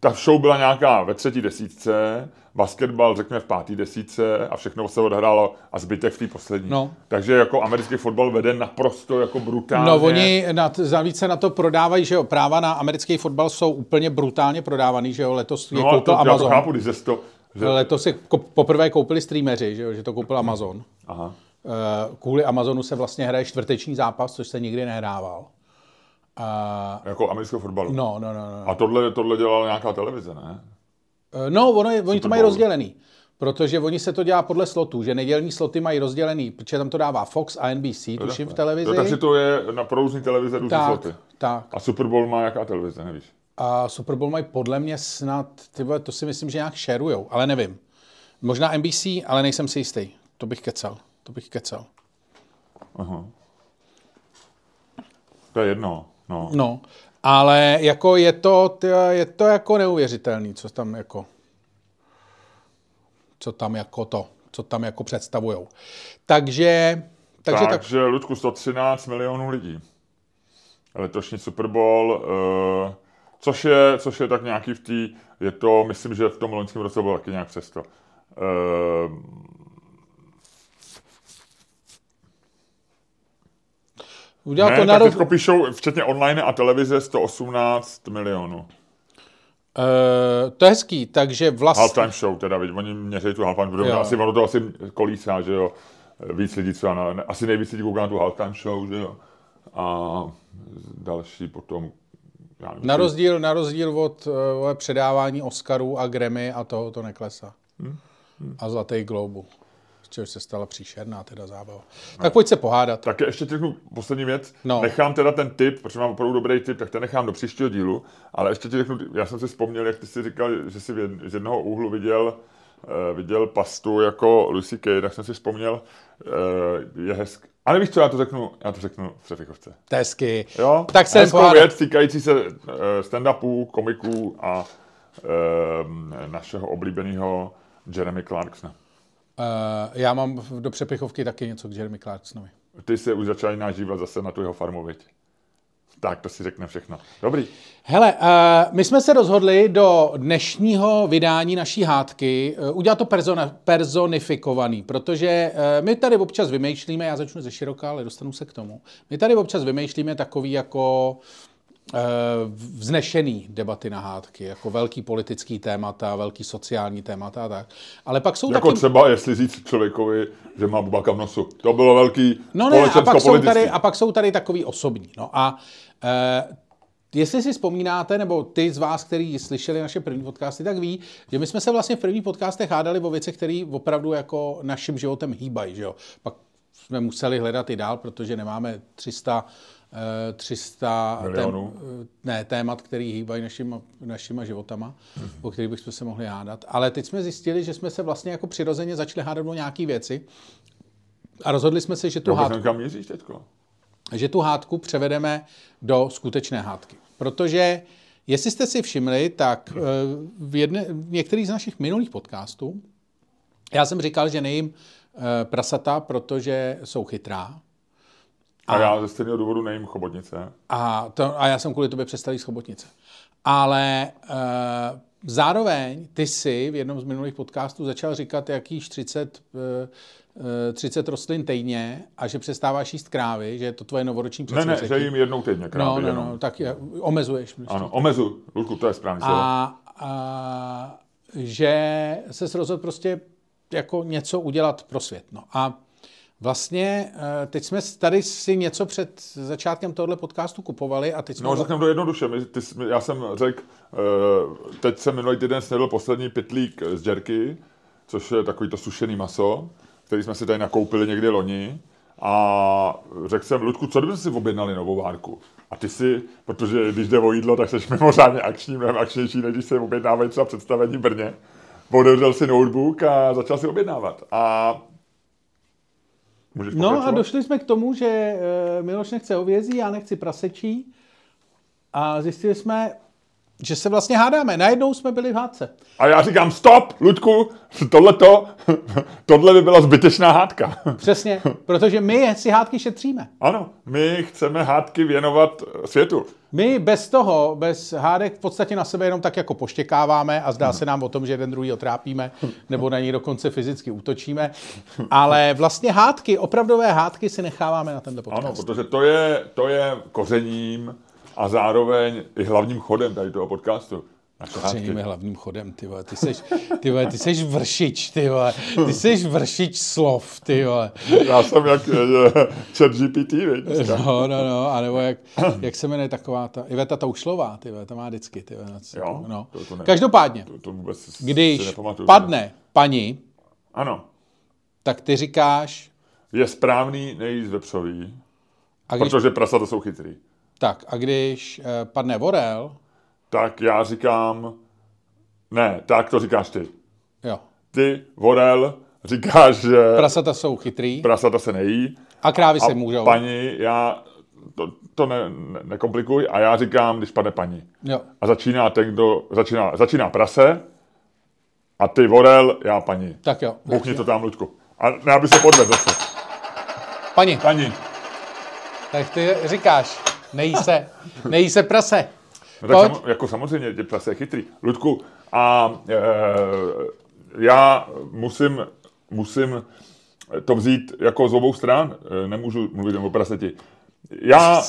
ta show byla nějaká ve třetí desítce, basketbal řekněme v pátý desítce a všechno se odhrálo a zbytek v té poslední. No. Takže jako americký fotbal vede naprosto jako brutálně. No, oni na, na to prodávají, že jo, práva na americký fotbal jsou úplně brutálně prodávaný, že jo, letos je no, koupil to, já to Amazon. chápu, když ze to, že... Letos si poprvé koupili streameři, že jo, že to koupil Amazon. Aha. Eh, Kvůli Amazonu se vlastně hraje čtvrteční zápas, což se nikdy nehrával. A Jako amerického fotbalu. no, no, no, no. A tohle, tohle dělala nějaká televize, ne? Eh, No, ono je, oni to mají rozdělený. Protože oni se to dělá podle slotů, že nedělní sloty mají rozdělený, protože tam to dává Fox a NBC, tuším v televizi. Jo, takže to je na provouzní televize různé tak, sloty. tak. A Super Bowl má jaká televize, nevíš? A Super Bowl mají podle mě snad, ty vole, to si myslím, že nějak šerujou, ale nevím. Možná NBC, ale nejsem si jistý. To bych kecel. To bych kecel. Aha. To je jedno, no. No, ale jako je to, je to jako neuvěřitelný, co tam jako, co tam jako to, co tam jako představujou. Takže, takže tak, Takže, Ludku, 113 milionů lidí. Letošní Super Bowl, uh, což, je, což je tak nějaký v té, je to, myslím, že v tom loňském roce bylo taky nějak přes to. Uh, udělal ne, to na tak teďko píšou, včetně online a televize, 118 milionů. Uh, to je hezký, takže vlastně... Halftime show teda, viď, oni měří tu halftime, protože asi ono to asi kolísá, že jo, víc lidí třeba, na, ne- asi nejvíc lidí kouká na tu halftime show, že jo, a další potom, já nevím, Na rozdíl, na rozdíl od uh, předávání Oscarů a Grammy a toho to neklesá. Hm, A Zlatý globu. Čehož se stala příšerná teda zábava. Tak pojď se pohádat. Tak ještě řeknu poslední věc. No. Nechám teda ten tip, protože mám opravdu dobrý tip, tak ten nechám do příštího dílu. Ale ještě ti řeknu, já jsem si vzpomněl, jak ty si říkal, že jsi z jednoho úhlu viděl, uh, viděl pastu jako Lucy Kay, tak jsem si vzpomněl, uh, je hezk. Ale víš co, já to řeknu, já to řeknu v. To je hezky. Jo? Tak se Hezkou pohádat. věc týkající se uh, stand-upů, komiků a našeho oblíbeného Jeremy Clarksona. Uh, já mám do přepichovky taky něco k Jeremy Clarksonovi. Ty se už začal nažívat zase na tu jeho farmu, viď? Tak, to si řekne všechno. Dobrý. Hele, uh, my jsme se rozhodli do dnešního vydání naší hádky uh, udělat to persona, personifikovaný, protože uh, my tady občas vymýšlíme, já začnu ze široka, ale dostanu se k tomu, my tady občas vymýšlíme takový jako uh, vznešený debaty na hádky, jako velký politický témata, velký sociální témata a tak. Ale pak jsou Jako taky... třeba, jestli říct člověkovi, že má bubaka v nosu. To bylo velký No ne, a pak, jsou tady, a pak jsou tady takový osobní. No a e, jestli si vzpomínáte, nebo ty z vás, kteří slyšeli naše první podcasty, tak ví, že my jsme se vlastně v prvních podcastech hádali o věcech, které opravdu jako naším životem hýbají. Že jo? Pak jsme museli hledat i dál, protože nemáme 300 eh, 300 Milionů. tém, ne, témat, který hýbají našima, našima životama, mm-hmm. o kterých bychom se mohli hádat. Ale teď jsme zjistili, že jsme se vlastně jako přirozeně začali hádat o nějaké věci a rozhodli jsme se, že tu Jo, hádku kam míříš teďko? že tu hádku převedeme do skutečné hádky. Protože, jestli jste si všimli, tak eh, v, jedne, v některých z našich minulých podcastů já jsem říkal, že nejím eh, prasata, protože jsou chytrá. A já ze stejného důvodu nejím chobotnice. A, to, a já jsem kvůli tobě přestal jíst chobotnice. Ale uh, zároveň ty si v jednom z minulých podcastů začal říkat, jak jíš 30, uh, uh, 30 rostlin týdně a že přestáváš jíst krávy, že je to tvoje novoroční Ne, ne, předsevzetí. že jim jednou týdně No, krávy. no, jenom. no, tak je, omezuješ. Prostě. Ano, omezu. Ludku, to je správný slovo. A, a že se rozhodl prostě jako něco udělat pro svět. No. A vlastně eh, teď jsme tady si něco před začátkem tohoto podcastu kupovali a teď jsme... No, řekneme to jednoduše. My, ty, já jsem řekl, uh, teď jsem minulý týden snědl poslední pytlík z džerky, což je takový to sušený maso, který jsme si tady nakoupili někdy loni. A řekl jsem, Ludku, co kdybyste si objednali novou várku? A ty si, protože když jde o jídlo, tak jsi mimořádně akční, mnohem akčnější, než když se objednávají třeba představení v Brně. Otevřel si notebook a začal si objednávat. A můžeš No a došli jsme k tomu, že eh, Miloš nechce hovězí, já nechci prasečí. A zjistili jsme, že se vlastně hádáme. Najednou jsme byli v hádce. A já říkám, stop, Ludku, tohleto, tohle by byla zbytečná hádka. Přesně, protože my si hádky šetříme. Ano, my chceme hádky věnovat světu. My bez toho, bez hádek v podstatě na sebe jenom tak jako poštěkáváme a zdá se nám o tom, že jeden druhý otrápíme, nebo na něj dokonce fyzicky útočíme. Ale vlastně hádky, opravdové hádky si necháváme na tenhle podcast. Ano, protože to je, to je kořením a zároveň i hlavním chodem tady toho podcastu. Je hlavním chodem, ty vole. Ty seš, ty vole, ty seš vršič, ty vole. Ty seš vršič slov, ty vole. Já jsem jak eh, chat GPT, viď? No, no, no, a nebo jak, jak se jmenuje taková ta, Iveta Toušlová, ty vole, ta má vždycky, ty vole. Jo, no. to- to ne- Každopádně, To, to vůbec když padne paní, Ano. tak ty říkáš, Je správný nejíst vepřový, a když, protože prasata jsou chytrý. Tak, a když eh, padne vorel, Tak já říkám, ne, tak to říkáš ty. jo, Ty, Vorel, říkáš, že prasata jsou chytrý prasata se nejí. a krávy A se můžou. paní, já, to, to ne, ne, nekomplikuj, a já říkám, když padne paní. Jo, A začíná ten, kdo, začíná, začíná prase, a ty, Vorel, já paní. tak jo. Bouchni to tam, Luďku. A ne, aby se podvedl zase. Paní, Paní. tak ty říkáš, nejí se, nejí se prase. No tak samo, jako samozřejmě, tě prase je chytrý. Ludku, a e, já musím, musím to vzít jako z obou stran. E, nemůžu mluvit jen o praseti. Já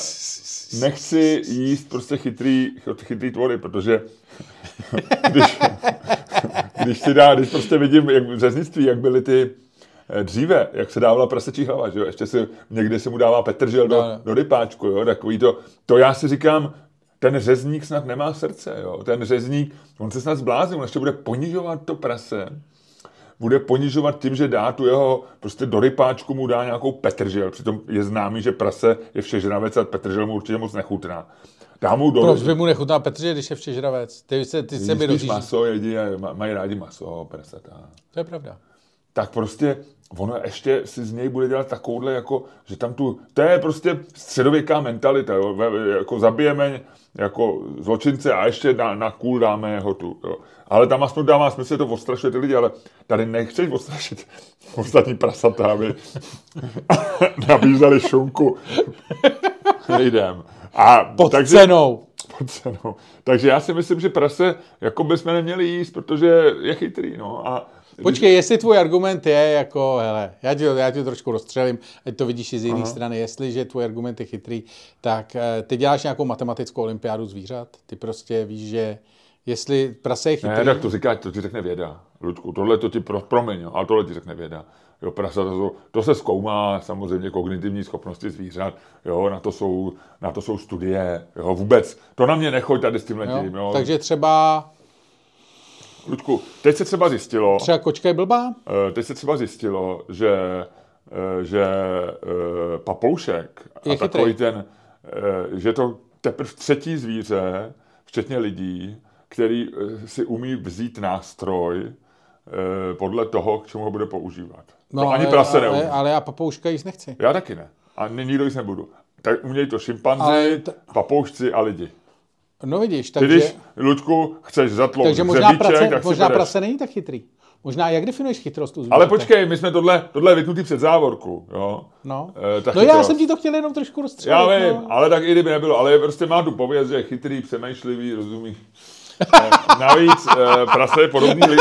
nechci jíst prostě chytrý, chytrý tvory, protože když, když si dá, když prostě vidím jak v řeznictví, jak byly ty dříve, jak se dávala prasečí hlava, že jo? ještě se někde se mu dává petržel do, No, no. do rypáčku, jo? takový to, to já si říkám, ten řezník snad nemá srdce, jo? ten řezník, on se snad zblázní, on ještě bude ponižovat to prase, bude ponižovat tím, že dá tu jeho, prostě do rypáčku mu dá nějakou petržel, přitom je známý, že prase je všežravec a petržel mu určitě moc nechutná. Dá mu do, Proč by mu nechutná Petře, když je všežravec? Ty se, ty se mi maso jedí a ma- mají rádi maso, prasata. To je pravda. Tak prostě ono ještě si z něj bude dělat takovouhle, jako, že tam tu, to je prostě středověká mentalita, jo, jako zabijeme jako zločince a ještě na, na kůl dáme jeho tu, jo. Ale tam aspoň dává smysl, to odstrašuje ty lidi, ale tady nechceš odstrašit ostatní prasata, aby nabízeli šunku. Nejdem. A Pod takže- cenou. pod cenou. Takže já si myslím, že prase jako bychom neměli jíst, protože je chytrý. No. A Počkej, jestli tvůj argument je jako, hele, já ti, já ti to trošku rozstřelím, ať to vidíš i z jiné strany, jestliže tvůj argument je chytrý, tak eh, ty děláš nějakou matematickou olympiádu zvířat, ty prostě víš, že jestli prase je chytrý, Ne, tak to říká, to ti řekne věda, Ludku. Tohle to ti pro, promiň, jo, ale tohle ti řekne věda. Jo, prasa, to, to, se zkoumá samozřejmě kognitivní schopnosti zvířat, jo, na to jsou, na to jsou studie, jo, vůbec. To na mě nechoď tady s tím jo? letím, jo. takže třeba, Ludku, teď se třeba zjistilo, třeba kočka je blbá, Eh, teď se třeba zjistilo, že, eh, že eh, papoušek a Je takový chytrý. ten, eh, že to teprve třetí zvíře, včetně lidí, který si umí vzít nástroj podle toho, k čemu ho bude používat. No, to ani ale, prase neumí. ale, ale já papouška jíst nechci. Já taky ne. A ni- nikdo jíst nebudu. Tak umějí to šimpanzi, Ale t- papoušci a lidi. No vidíš, takže, když, Ludku, chceš zatlout takže možná, hřebíček, prace, tak možná prase není tak chytrý. Možná, jak definuješ chytrost u Ale počkej, my jsme tohle, tohle vytnutý před závorku, jo. No, ta no já jsem ti to chtěl jenom trošku rozstřelit. Já vím, no. ale tak i kdyby nebylo, ale prostě má tu pověst, že je chytrý, přemýšlivý, rozumí. Eh, Navíc eh, prase je podobný li...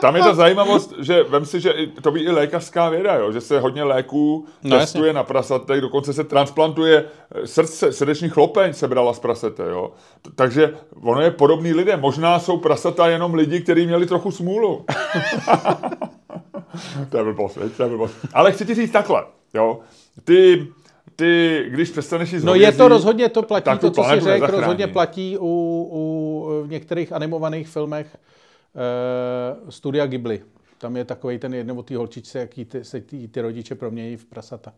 Tam je ta zajímavost, že vem si, že to ví i lékařská věda, jo, že se hodně léků No, testuje na prasatech, dokonce se transplantuje eh, srdce, srdeční chlopeň se brala z prasete, jo. Takže ono je podobný lidem. Možná jsou prasata jenom lidi, kteří měli trochu smůlu. to je blbost, to je blbost. Ale chci ti říct takhle, jo. Ty, ty, když přestaneš jíst No je to rozhodně, to platí, to, co planetu řekl, rozhodně platí u, u v některých animovaných filmech uh, studia Ghibli. Tam je takový ten jednou o té holčičce, jaký ty, se ty, ty rodiče promění v prasata.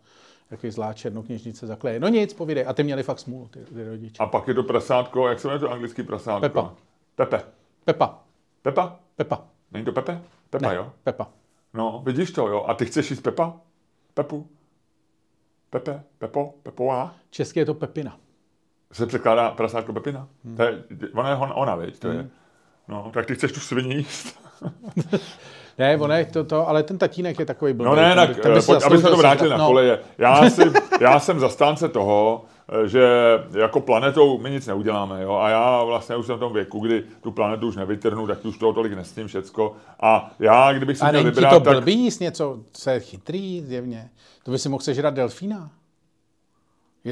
Jaký zlá černokněžnice zakleje. No nic, povídej. A ty měli fakt smůlu, ty, ty rodiče. A pak je to prasátko, jak se jmenuje to anglický prasátko? Pepa. Pepe. Pepa. Pepa? Pepa. Není to Pepe? Pepa, Ne, jo? Pepa. No, vidíš to, jo? A ty chceš jíst Pepa? Pepu? Pepe? Pepo? Pepoa? Česky je to Pepina. Se překládá prasátko Pepina? Hmm. To je, ona je ona, ona viď? To je. No, tak ty chceš tu svini jíst? Ne, ono je to, to, ale ten tatínek je takový blbý. No ne, Ten tak ten by eh, pojď, aby jsme zasloužil to vrátili na No, koleje. Já, si, já jsem zastánce toho, eh, že jako planetou my nic neuděláme, jo? A já vlastně už jsem v tom věku, kdy tu planetu už nevytrhnu, tak už toho tolik nesním všecko. A já, kdybych si A měl vybrat, to tak... blbý jíst něco, co je chytrý zjevně? To by si mohl sežrat delfína.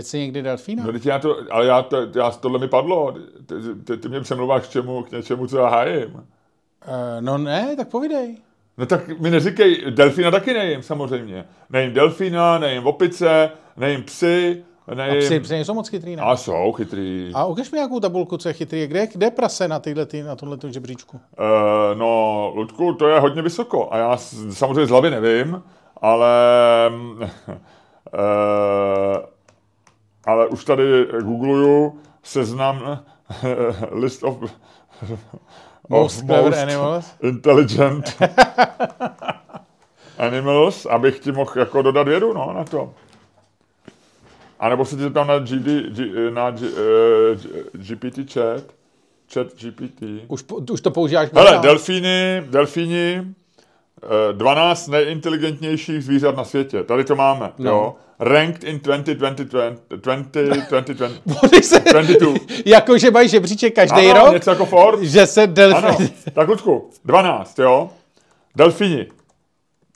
Si někdy delfína? No, já to, ale já, to, já, tohle mi padlo. Ty, ty, ty mě přemluváš k, čemu, k něčemu, co já hájím. Uh, no ne, tak povidej. No tak mi neříkej, delfína taky nejím samozřejmě. Nejím delfína, nejím opice, nejím psy, nejím... A psy, psy nejsou moc chytrý, ne? A jsou chytrý. A ukaž mi nějakou tabulku, co je chytrý. Kde, kde je prase na, tyhle, ty, na tomhle žebříčku? Uh, no, Ludku, to je hodně vysoko. A já samozřejmě z hlavy nevím, ale... Uh, ale už tady googluju seznam list of, Most clever animals. intelligent animals, abych ti mohl jako dodat vědu no, na to. A nebo se ti tam na, GD, G, na G, uh, GPT chat, chat GPT. Už, už to používáš Hele, možná. delfíny, delfíni, eh, 12 nejinteligentnějších zvířat na světě. Tady to máme, No. jo. Ranked in 2020, 20, 2020, Oni se, 22. jako, že mají žebříček každý Ano, rok, něco jako Ford. že se Ano, delfín... tak Ludku, 12, jo. Delfíni,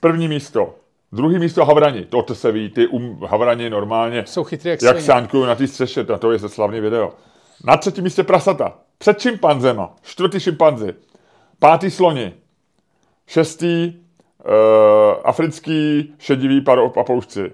první místo. Druhý místo havrani, to, to se ví, ty um, havrani normálně, Jsou chytrý jak, jak svině. sánkují na té střeše, na to je se slavný video. Na třetím místě prasata, před šimpanzema, čtvrtý šimpanzi, pátý sloni, šestý uh, africký šedivý paro- papoušci,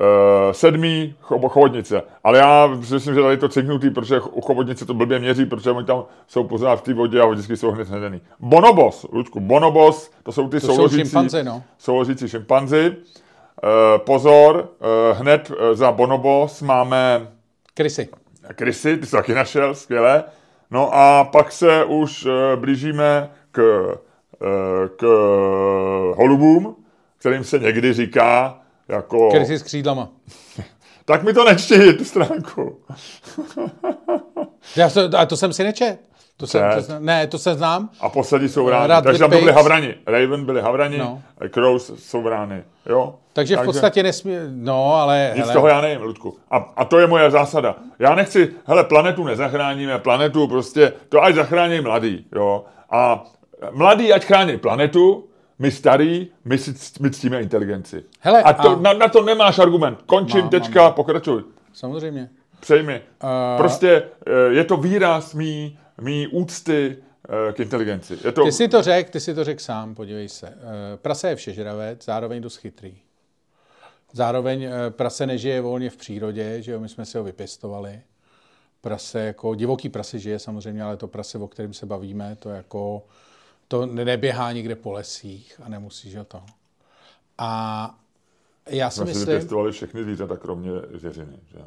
Uh, sedmý cho- chobotnice. Ale já si myslím, že tady je to cinknutý, protože u chobotnice to blbě měří, protože oni tam jsou pořád v té vodě a vždycky jsou hned snedený. Bonobos, Lučku, bonobos, to jsou ty To jsou souložící, šimpanzi, no. souložící šimpanzi. Uh, pozor, uh, hned za bonobos máme Krysy. krysy, ty jsi taky našel, skvěle. No a pak se už uh, blížíme k, uh, k holubům, kterým se někdy říká jako... Krysy s křídlama. Tak mi to nečti, tu stránku. Já to, a to jsem si nečet. To jsem, to jsem, ne, to se znám. A poslední jsou vrány. Rád Takže tam to byly Pigs. havrani. Raven byli havrani, No. Crows jsou vrány. Jo? Takže v podstatě nesmí... No, ale... Nic z hele, toho já nevím, Ludku. A, a to je moje zásada. Já nechci, hele, planetu nezachráníme, planetu prostě, to ať zachrání mladý, jo. A mladý ať chrání planetu, my starý, my, si, my ctíme inteligenci. Hele, a to, a- Na, na, to nemáš argument. Končím, Mám, tečka, mám. pokračuj. Samozřejmě. Přejmi. Uh, Prostě eh, je to výraz mý, mý úcty eh, k inteligenci. Je to, Ty si to řekl, ty si to řekl sám, podívej se. Eh, Prase je všežravec, zároveň dost chytrý. Zároveň prase nežije volně v přírodě, že jo, my jsme si ho vypěstovali. Prase jako, divoký prase žije samozřejmě, ale to prase, o kterém se bavíme, to jako, to neběhá nikde po lesích a nemusíš ho to. A já si myslím, vypěstovali všechny zvířata, kromě zvěřiny. Že?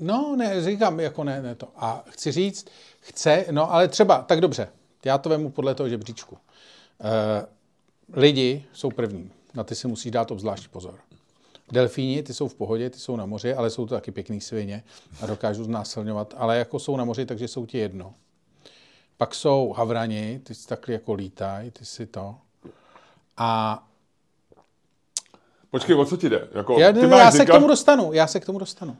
No, ne, říkám, jako ne, ne to. A chci říct, chce, no ale třeba, tak dobře, já to vemu podle toho žebříčku. E, lidi jsou první, na ty si musíš dát obzvlášť pozor. Delfíni, ty jsou v pohodě, ty jsou na moři, ale jsou to taky pěkný svině a dokážou znásilňovat, ale jako jsou na moři, takže jsou ti jedno. Pak jsou havrani, ty si takhle jako lítají, ty si to. A Počkej, o co ti jde? Jako, já, ty máš já se k říkat- tomu dostanu, já se k tomu dostanu.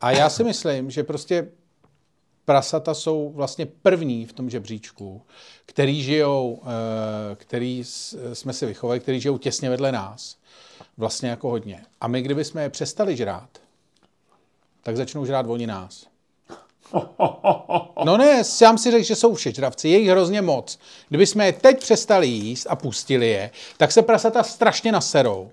A já si myslím, že prostě prasata jsou vlastně první v tom žebříčku, který žijou, eh, který jsme si vychovali, který žijou těsně vedle nás. Vlastně jako hodně. A my, kdybychom je přestali žrát, tak začnou žrát oni nás. No ne, sám si řekl, že jsou všežravci, je jich hrozně moc. Kdybychom je teď přestali jíst a pustili je, tak se prasata strašně naserou.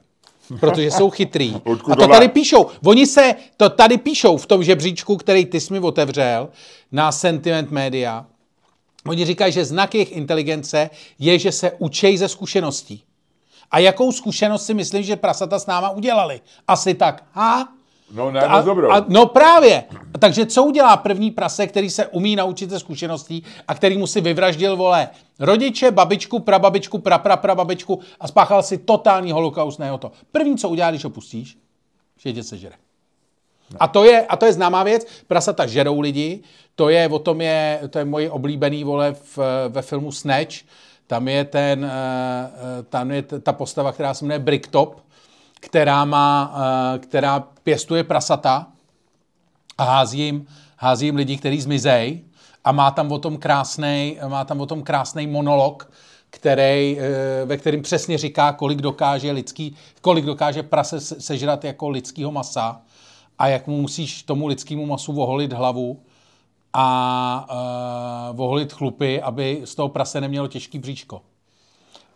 Protože jsou chytrý. A to tady píšou. Oni se to tady píšou v tom žebříčku, který ty jsi mi otevřel na Sentiment Media. Oni říkají, že znak jejich inteligence je, že se učej ze zkušeností. A jakou zkušenost si myslím, že prasata s náma udělali? Asi tak. Ha? No ne, A, dobrou. a, no právě. Takže co udělá první prase, který se umí naučit ze zkušeností a který mu si vyvraždil, vole, rodiče, babičku, prababičku, prababičku a spáchal si totální holokaust na to. První, co udělá, když ho pustíš, že tě sežere. A to, je, a to je známá věc, prasata žerou lidi, to je, o tom je, to je můj oblíbený, vole, v, ve filmu Snatch, tam je ten, eh, eh, tam je ta postava, která se jmenuje Bricktop, která má, eh, která pěstuje prasata a hází jim, hází jim lidi, kteří zmizej a má tam o tom krásnej, má tam o tom krásnej monolog, který, eh, ve kterým přesně říká, kolik dokáže lidský, kolik dokáže prase se- sežrat jako lidského masa a jak mu musíš tomu lidskému masu voholit hlavu a uh, voholit chlupy, aby z toho prase nemělo těžký bříčko.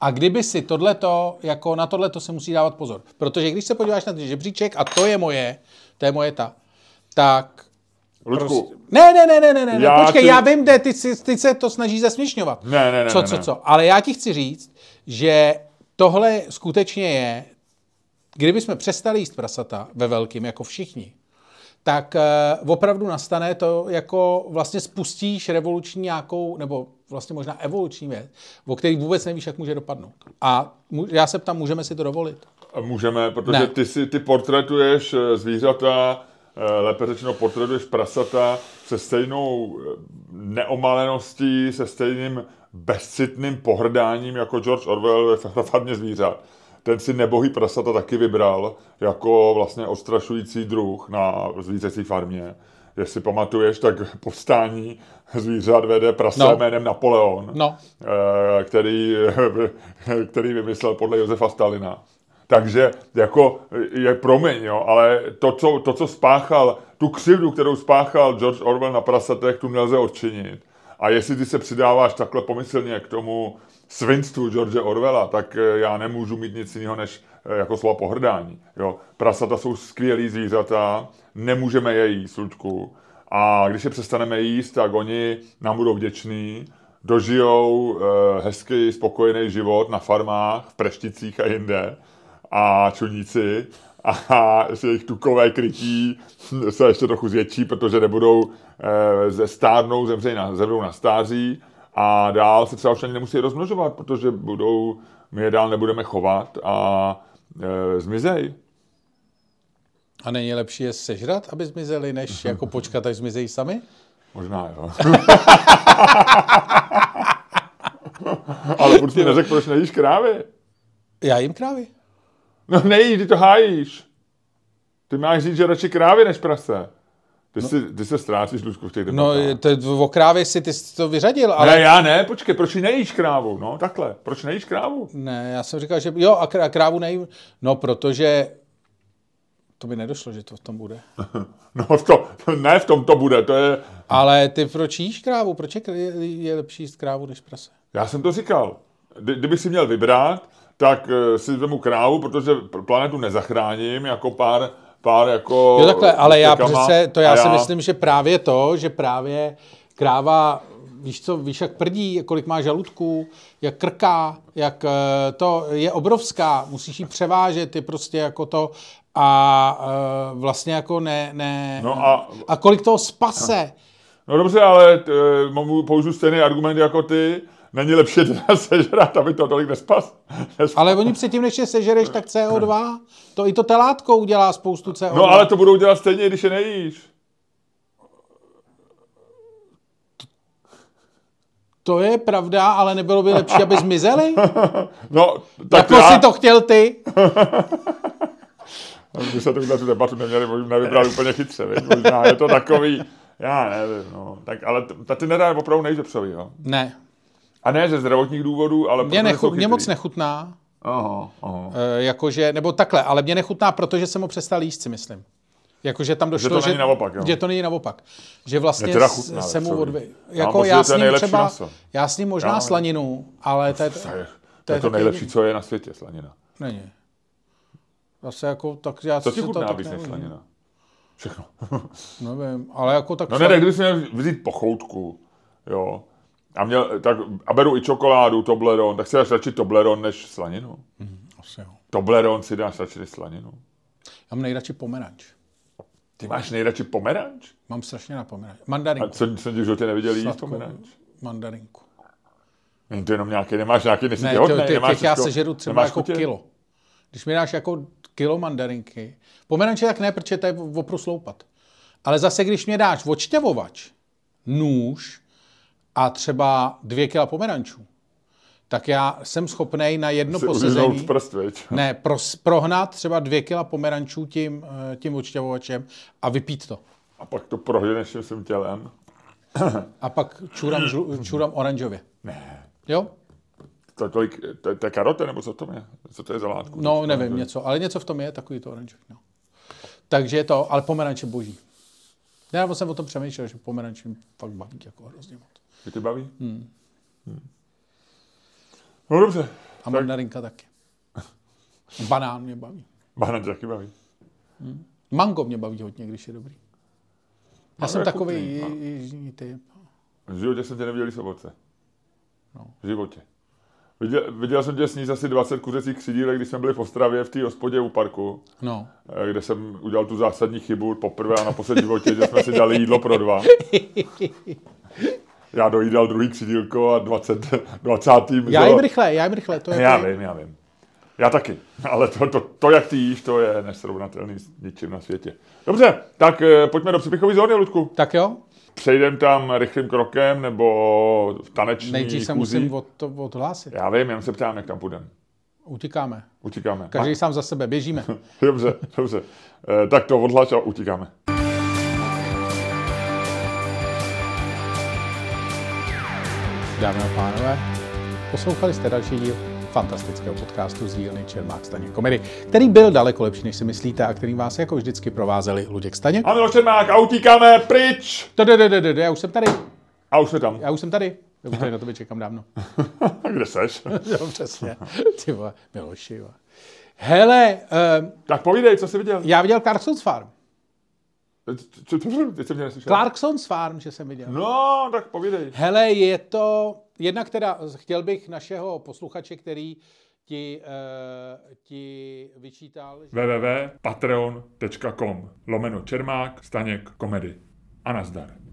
A kdyby si tohleto, jako na tohleto se musí dávat pozor. Protože když se podíváš na ten žebříček, a to je moje, to je moje ta, tak Ludku, Prostě... Ne, ne, ne, ne, ne, ne, Já počkej, ti- já vím, kde ty, si- ty se to snažíš zesměšňovat. Ne, ne, ne, Co, ne, co, ne. co. Ale já ti chci říct, že tohle skutečně je, kdyby jsme přestali jíst prasata ve velkým, jako všichni, tak uh, opravdu nastane to, jako vlastně spustíš revoluční nějakou, nebo vlastně možná evoluční věc, o který vůbec nevíš, jak může dopadnout. A já se ptám, můžeme si to dovolit? Můžeme, protože Ne. ty si ty portretuješ eh, zvířata, eh, lépe řečeno portretuješ prasata se stejnou eh, neomaleností, se stejným bezcitným pohrdáním jako George Orwell ve farmě zvířat. Ten si nebohý prasata taky vybral jako vlastně odstrašující druh na zvířecí farmě. Jestli pamatuješ, tak povstání zvířat vede prase No. jménem Napoleon No. eh, který, který vymyslel podle Josefa Stalina. Takže jako je promiň, jo, ale to co, to, co spáchal, tu křivdu, kterou spáchal George Orwell na prasatech, tu nelze odčinit. A jestli ty se přidáváš takhle pomyslně k tomu svinstvu George Orwella, tak eh, já nemůžu mít nic jiného než eh, jako slova pohrdání. Jo. Prasata jsou skvělí zvířata, nemůžeme je jíst, Luďku. A když je přestaneme jíst, tak oni nám budou vděční, dožijou eh, hezký, spokojený život na farmách, v Prešticích a jinde a čuníci a jejich tukové krytí se ještě trochu zvětší, protože nebudou eh, ze stárnou, zemřejí na, zemřou na stáří a dál se třeba už ani nemusí rozmnožovat, protože budou, my je dál nebudeme chovat a e, zmizej. A není lepší je sežrat, aby zmizeli, než jako počkat, až zmizejí sami? Možná, jo. Ale si neřekl, proč nejíš krávy. Já jim krávy. No nejíš, ty to hájíš. Ty máš říct, že radši krávy než prase. Ty, si, ty se ztrácíš, Lučku, v těch No, to, o krávě si ty jsi to vyřadil, ale... Ne, já ne, počkej, proč nejíš krávu? No, takhle, proč nejíš krávu? Ne, já jsem říkal, že jo, a krá- krávu nejím. No, protože to by nedošlo, že to v tom bude. No, v to, ne v tom to bude, to je, Ale ty proč jíš krávu? Proč je, je, je lepší jíst krávu než prase? já jsem to říkal. Kdy, kdybych si měl vybrat, tak eh, si vemu krávu, protože pr- planetu nezachráním, jako pár, pár jako... Jo, takhle, ale já přece, to A já, si myslím, že právě to, že právě kráva, víš co, víš, jak prdí, kolik má žaludků, jak krká, jak eh, to je obrovská, musíš ji převážet, je prostě jako to a eh, vlastně jako ne, ne No a- a kolik toho spase. No dobře, ale t, eh, použít stejný argument jako ty. Není lepší teda sežrat, aby to tolik nespas? nespas. Ale oni předtím, než je sežereš, tak CO2, to i to telátko udělá spoustu CO2. No ale to budou dělat stejně, když je nejíš. To je pravda, ale nebylo by lepší, aby zmizeli? No, tak Jako já, si to chtěl ty? by se tuhle tu debatu neměli, možná nevybrali úplně chytře, viď? možná je to takový, já nevím, no. Tak, ale t- ta ty nedá opravdu nejzepřový, jo. Ne, A ne ze zdravotních důvodů, ale mě, protože nechu, mě moc nechutná, Aha, aha. e, jakože, nebo takhle, ale mě nechutná, protože jsem ho přestal jíst, si myslím. Jakože tam došlo, to není naopak, jo? že to není naopak. Že vlastně teda chutná se mu odvě... Já Jako já, že s to ním třeba, maso. já s ním možná Já- slaninu, ale to je, To je, to je to, to nejlepší, co je na světě, slanina. není. Zase jako, tak já Co si to chutná tak neuvidím. slanina? Všechno. Nevím, ale jako tak... No ne, ne, kdybych si měl vzít pochoutku, jo, a, měl, tak, a beru i čokoládu, Toblerone, tak si dáš radši Toblerone než slaninu. Asi jo. Toblerone si dáš radši než slaninu. Já mám nejradši pomeranč. Ty máš nejradši pomeranč? Mám strašně na pomeranč. A Mandarinku. co jsem ti v životě neviděl jíst pomeranč? Mandarinku. Není to jenom nějaký, nemáš nějaký, nejsi Ne, těhotnej, to, ty, nemáš těch já sežeru třeba nemáš jako chutě? kilo. Když mi dáš jako kilo mandarinky, pomeranče tak ne, protože to je opru sloupat. Ale zase, když mě dáš odšťavovač, nůž a třeba dvě kila pomerančů, tak já jsem schopný na jedno posezení prst, ne, pros, prohnat třeba dvě kila pomerančů tím, eh, tím odšťavovačem a vypít to. A pak to proženeš tím svým tělem. A pak čurám, žlu, čurám oranžově. Ne. Jo? To je, tolik, to, je, to je karote, nebo co to je? Co to je za látku? No, nevím, něco, ale něco v tom je, takový to oranžový. No. Takže to, ale pomeranče boží. Já jsem o tom přemýšlel, že pomeranče fakt baví jako hrozně moc. Ty tě baví? Hmm. Hmm. No dobře. A mandarinka taky. Banán mě baví. Banán taky baví. Hmm. Mango mě baví hodně, když je dobrý. Já jsem takový jižní typ. V životě jsem tě neviděl jíst ovoce. No. V životě. Viděl, viděl jsem tě sníst asi 20 kuřecích křidílek, když jsme byli v Ostravě v té hospodě u parku, no. Eh, kde jsem udělal tu zásadní chybu poprvé a naposled v životě, že jsme si dali jídlo pro dva. Já dojídal druhý křidílko a 20, 20. Já jim rychle, já jim rychle. To je já vím, já vím. Já taky, ale to, to, to, jak ty jíš, to je nesrovnatelný s ničím na světě. Dobře, tak eh, pojďme do příběhové zóny, Ludku. Tak jo. Přejdem tam rychlým krokem nebo v taneční Nejdřív se musím od, to, odhlásit. Já vím, jen se ptám, jak tam půjdeme. Utíkáme. Utíkáme. Každý a... sám za sebe, běžíme. dobře, dobře. E, tak to odhlaš a utíkáme. Dámy a pánové, poslouchali jste další díl fantastického podcastu z dílny Čermák Staněk komedy, který byl daleko lepší, než si myslíte a který vás jako vždycky provázeli Luděk Staněk. A Miloš Čermák a utíkáme pryč! Já už jsem tady. A už jsme tam. Já už jsem tady. Já už tady na tebe čekám dávno. Kde seš? jo, přesně. Ty vole, Miloši. Hele. Um, tak povídej, co jsi viděl? Já viděl Clarkson's Farm. Co, teď jsem mě Clarkson's Farm, že jsem viděl. No, tak povídej. Hele, je to, jednak teda chtěl bych našeho posluchače, který ti, uh, ti vyčítal... www.patreon.com lomeno Čermák, Staněk, komedy. A nazdar.